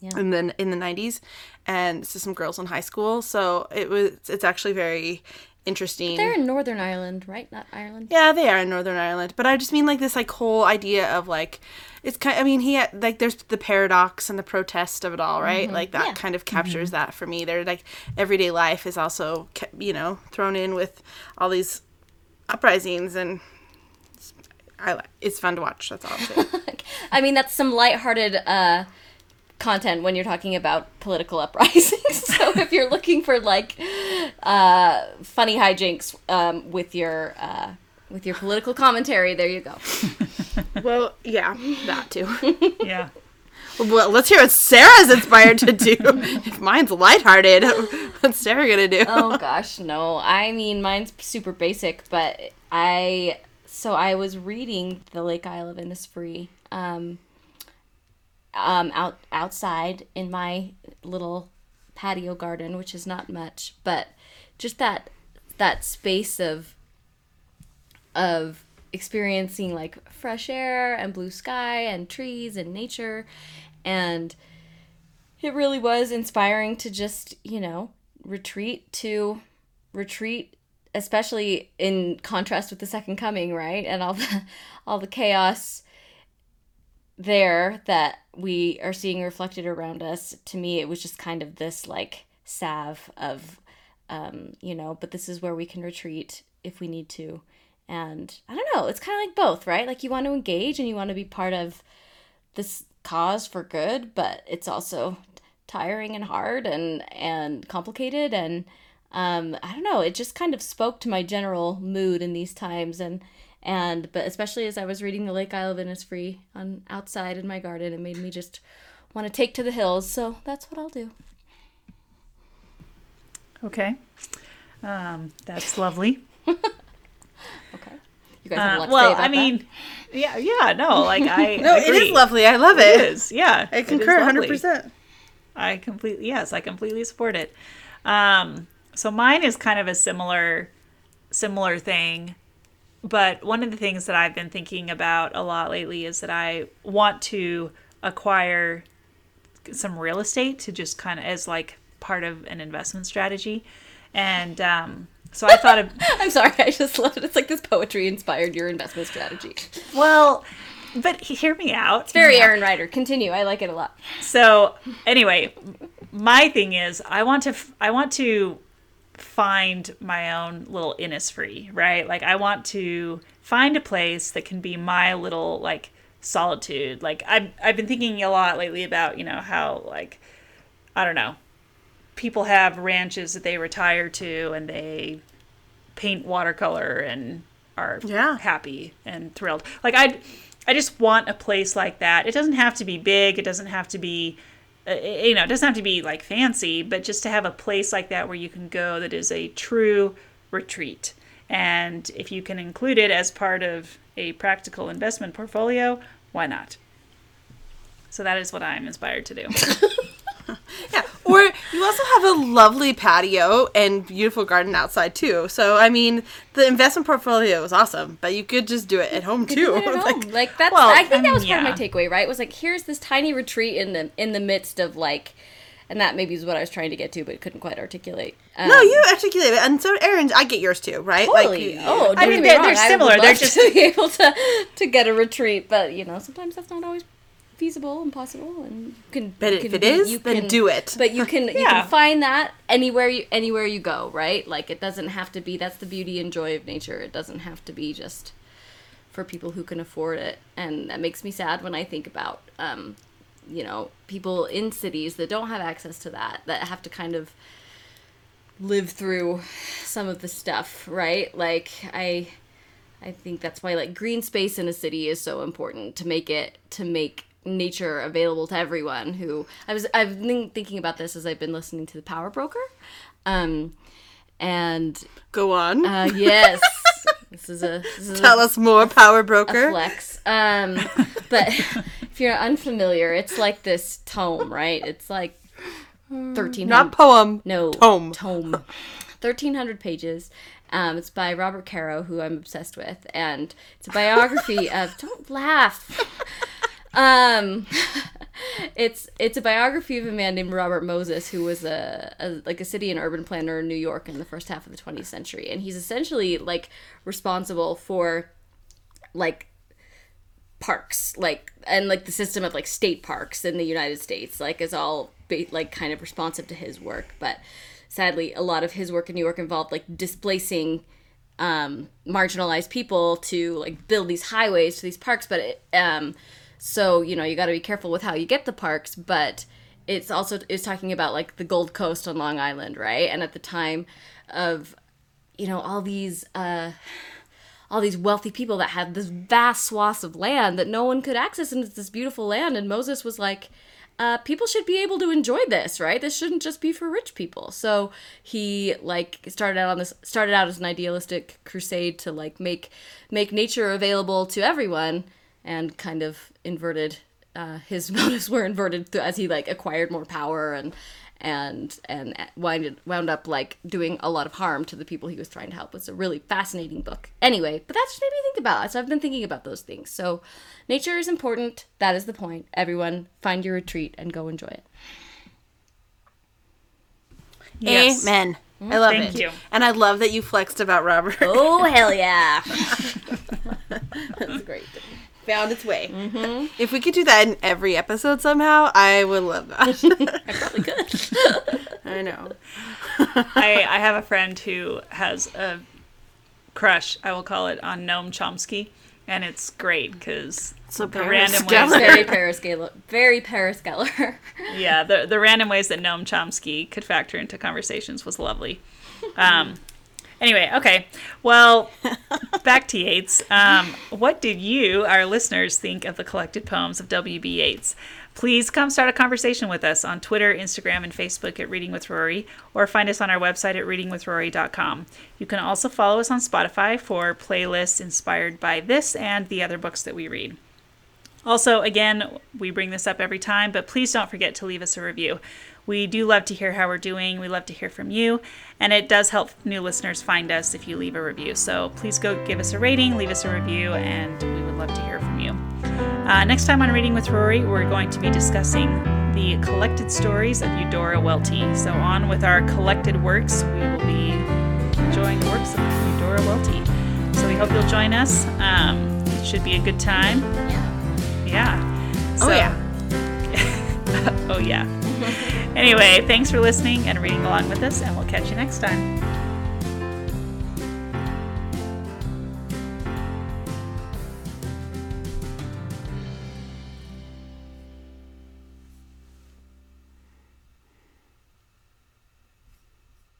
Yeah. in the in the 90s and it's just some girls in high school. So it was it's actually very interesting They're in Northern Ireland, right? Not Ireland. yeah, they are in Northern Ireland, but I just mean like this like whole idea of like it's kind. I mean, he had, like there's the paradox and the protest of it all, right? Like that Yeah. kind of captures that for me. They're like everyday life is also you know thrown in with all these uprisings and. it's- I, it's fun to watch. That's all. (laughs) I mean, that's some lighthearted uh, content when you're talking about political uprisings. (laughs) so if you're looking for like uh, funny hijinks um, with your uh, with your political commentary, there you go. (laughs) well, yeah, that too. (laughs) Yeah. well, let's hear what Sarah's inspired to do. if mine's lighthearted, what's Sarah gonna do? oh gosh, no. I mean, mine's super basic, but I so I was reading the Lake Isle of Innisfree um, um, out outside in my little patio garden, which is not much, but just that that space of of experiencing like fresh air and blue sky and trees and nature. And it really was inspiring to just you know retreat to retreat especially in contrast with the second coming right? And all the (laughs) all the chaos there that we are seeing reflected around us to me it was just kind of this like salve of um you know but this is where we can retreat if we need to. And i don't know it's kind of like both right? Like you want to engage and you want to be part of this cause for good, but it's also tiring and hard and and complicated and um I don't know, it just kind of spoke to my general mood in these times. And and but especially as I was reading the Lake Isle of Innisfree on outside in my garden, it made me just want to take to the hills. So that's what I'll do. Okay. Um, that's lovely. (laughs) Okay. You guys have a Uh, lot to say well, about I that? mean, yeah, yeah, no, like I. (laughs) no, it agree. is lovely. I love It it. is, yeah. I it is concur 100. percent I completely yes, I completely support it. Um, so mine is kind of a similar similar thing, but one of the things that I've been thinking about a lot lately is that I want to acquire some real estate to just kind of as like part of an investment strategy, and um, so I thought of (laughs) I'm sorry, I just love it. It's like this poetry inspired your investment strategy. well, but hear me out. It's Very Aaron Ryder. Continue. I like it a lot. So anyway, my thing is I want to f- I want to find my own little Innisfree, right? Like I want to find a place that can be my little like solitude. Like I've I've been thinking a lot lately about, you know, how like I don't know, people have ranches that they retire to and they paint watercolor and are Yeah. happy and thrilled. Like I I just want a place like that. It doesn't have to be big, it doesn't have to be Uh, you know, it doesn't have to be like fancy, but just to have a place like that where you can go that is a true retreat. And if you can include it as part of a practical investment portfolio, why not? So that is what I'm inspired to do. (laughs) Yeah. Or you also have a lovely patio and beautiful garden outside too. So I mean, the investment portfolio is awesome, but you could just do it at home too. at (laughs) Like, home. Like that's well, I think that um, was part of my takeaway, right? It Was like here's this tiny retreat in the in the midst of like and that maybe is what I was trying to get to but couldn't quite articulate. Um, no, you articulate it, and so Aaron, I get yours too, right? Totally. Like, oh, I mean, me they're- they're I would similar. They're just- to be (laughs) able to to get a retreat, but you know, sometimes that's not always feasible and possible and you can But you if can it be- you then can- do it. But you can you can find that anywhere you anywhere you go, right? Like it doesn't have to be that's the beauty and joy of nature. It doesn't have to be just for people who can afford it. And that makes me sad when I think about um, you know, people in cities that don't have access to that, that have to kind of live through some of the stuff, right? Like I I think that's why like green space in a city is so important to make it to make nature available to everyone who I was I've been thinking about this as I've been listening to the Power Broker. Um and Go on. uh yes. (laughs) this is a this is Tell a, us more, Power Broker. flex. Um but (laughs) if you're unfamiliar, it's like this tome, right? It's like 13 Not poem. no Tome. Tome. Thirteen hundred pages. Um, it's by Robert Caro, who I'm obsessed with, and it's a biography of. Don't laugh. Um, (laughs) it's it's a biography of a man named Robert Moses, who was a, a like a city and urban planner in New York in the first half of the 20th century, and he's essentially like responsible for like parks like and like the system of like state parks in the united states like is all ba- like kind of responsive to his work. But sadly a lot of his work in new york involved like displacing um marginalized people to like build these highways to these parks. But it, um so you know you got to be careful with how you get the parks but it's also is talking about like the gold coast on long island right? And at the time of you know all these uh all these wealthy people that had this vast swaths of land that no one could access and it's this beautiful land and moses was like uh, people should be able to enjoy this right? This shouldn't just be for rich people. So he like started out on this started out as an idealistic crusade to like make make nature available to everyone and kind of inverted uh, his (laughs) motives were inverted th- as he like acquired more power and and and wound wound up like doing a lot of harm to the people he was trying to help. It's a really fascinating book. Anyway, but that just made me think about it. So I've been thinking about those things. So nature is important. That is the point. Everyone, find your retreat and go enjoy it. Yes. Amen. I love Thank it. you. And I love that you flexed about Robert. Oh hell yeah! (laughs) (laughs) That's great. Found its way. If we could do that in every episode somehow, I would love that. (laughs) I (laughs) probably could. (laughs) I know. I, I have a friend who has a crush, I will call it, on Noam Chomsky, and it's great because So the random ways, Very Paris Geller. Very Paris Geller. yeah, the the random ways that Noam Chomsky could factor into conversations was lovely. Um, anyway, okay, well, (laughs) back to Yeats. Um, what did you, our listeners, think of the collected poems of W.B. Yeats? Please come start a conversation with us on Twitter, Instagram, and Facebook at Reading with Rory, or find us on our website at readingwithrory.com. You can also follow us on Spotify for playlists inspired by this and the other books that we read. Also, again, we bring this up every time, but please don't forget to leave us a review. We do love to hear how we're doing. We love to hear from you. And it does help new listeners find us if you leave a review. So please go give us a rating, leave us a review, and we would love to hear from you. Uh, next time on Reading with Rory, we're going to be discussing the collected stories of Eudora Welty. So, on with our collected works, we will be enjoying the works of Eudora Welty. So, we hope you'll join us. Um, it should be a good time. Yeah. Yeah. Oh, so, oh, yeah. (laughs) oh, yeah. anyway, thanks for listening and reading along with us, and we'll catch you next time.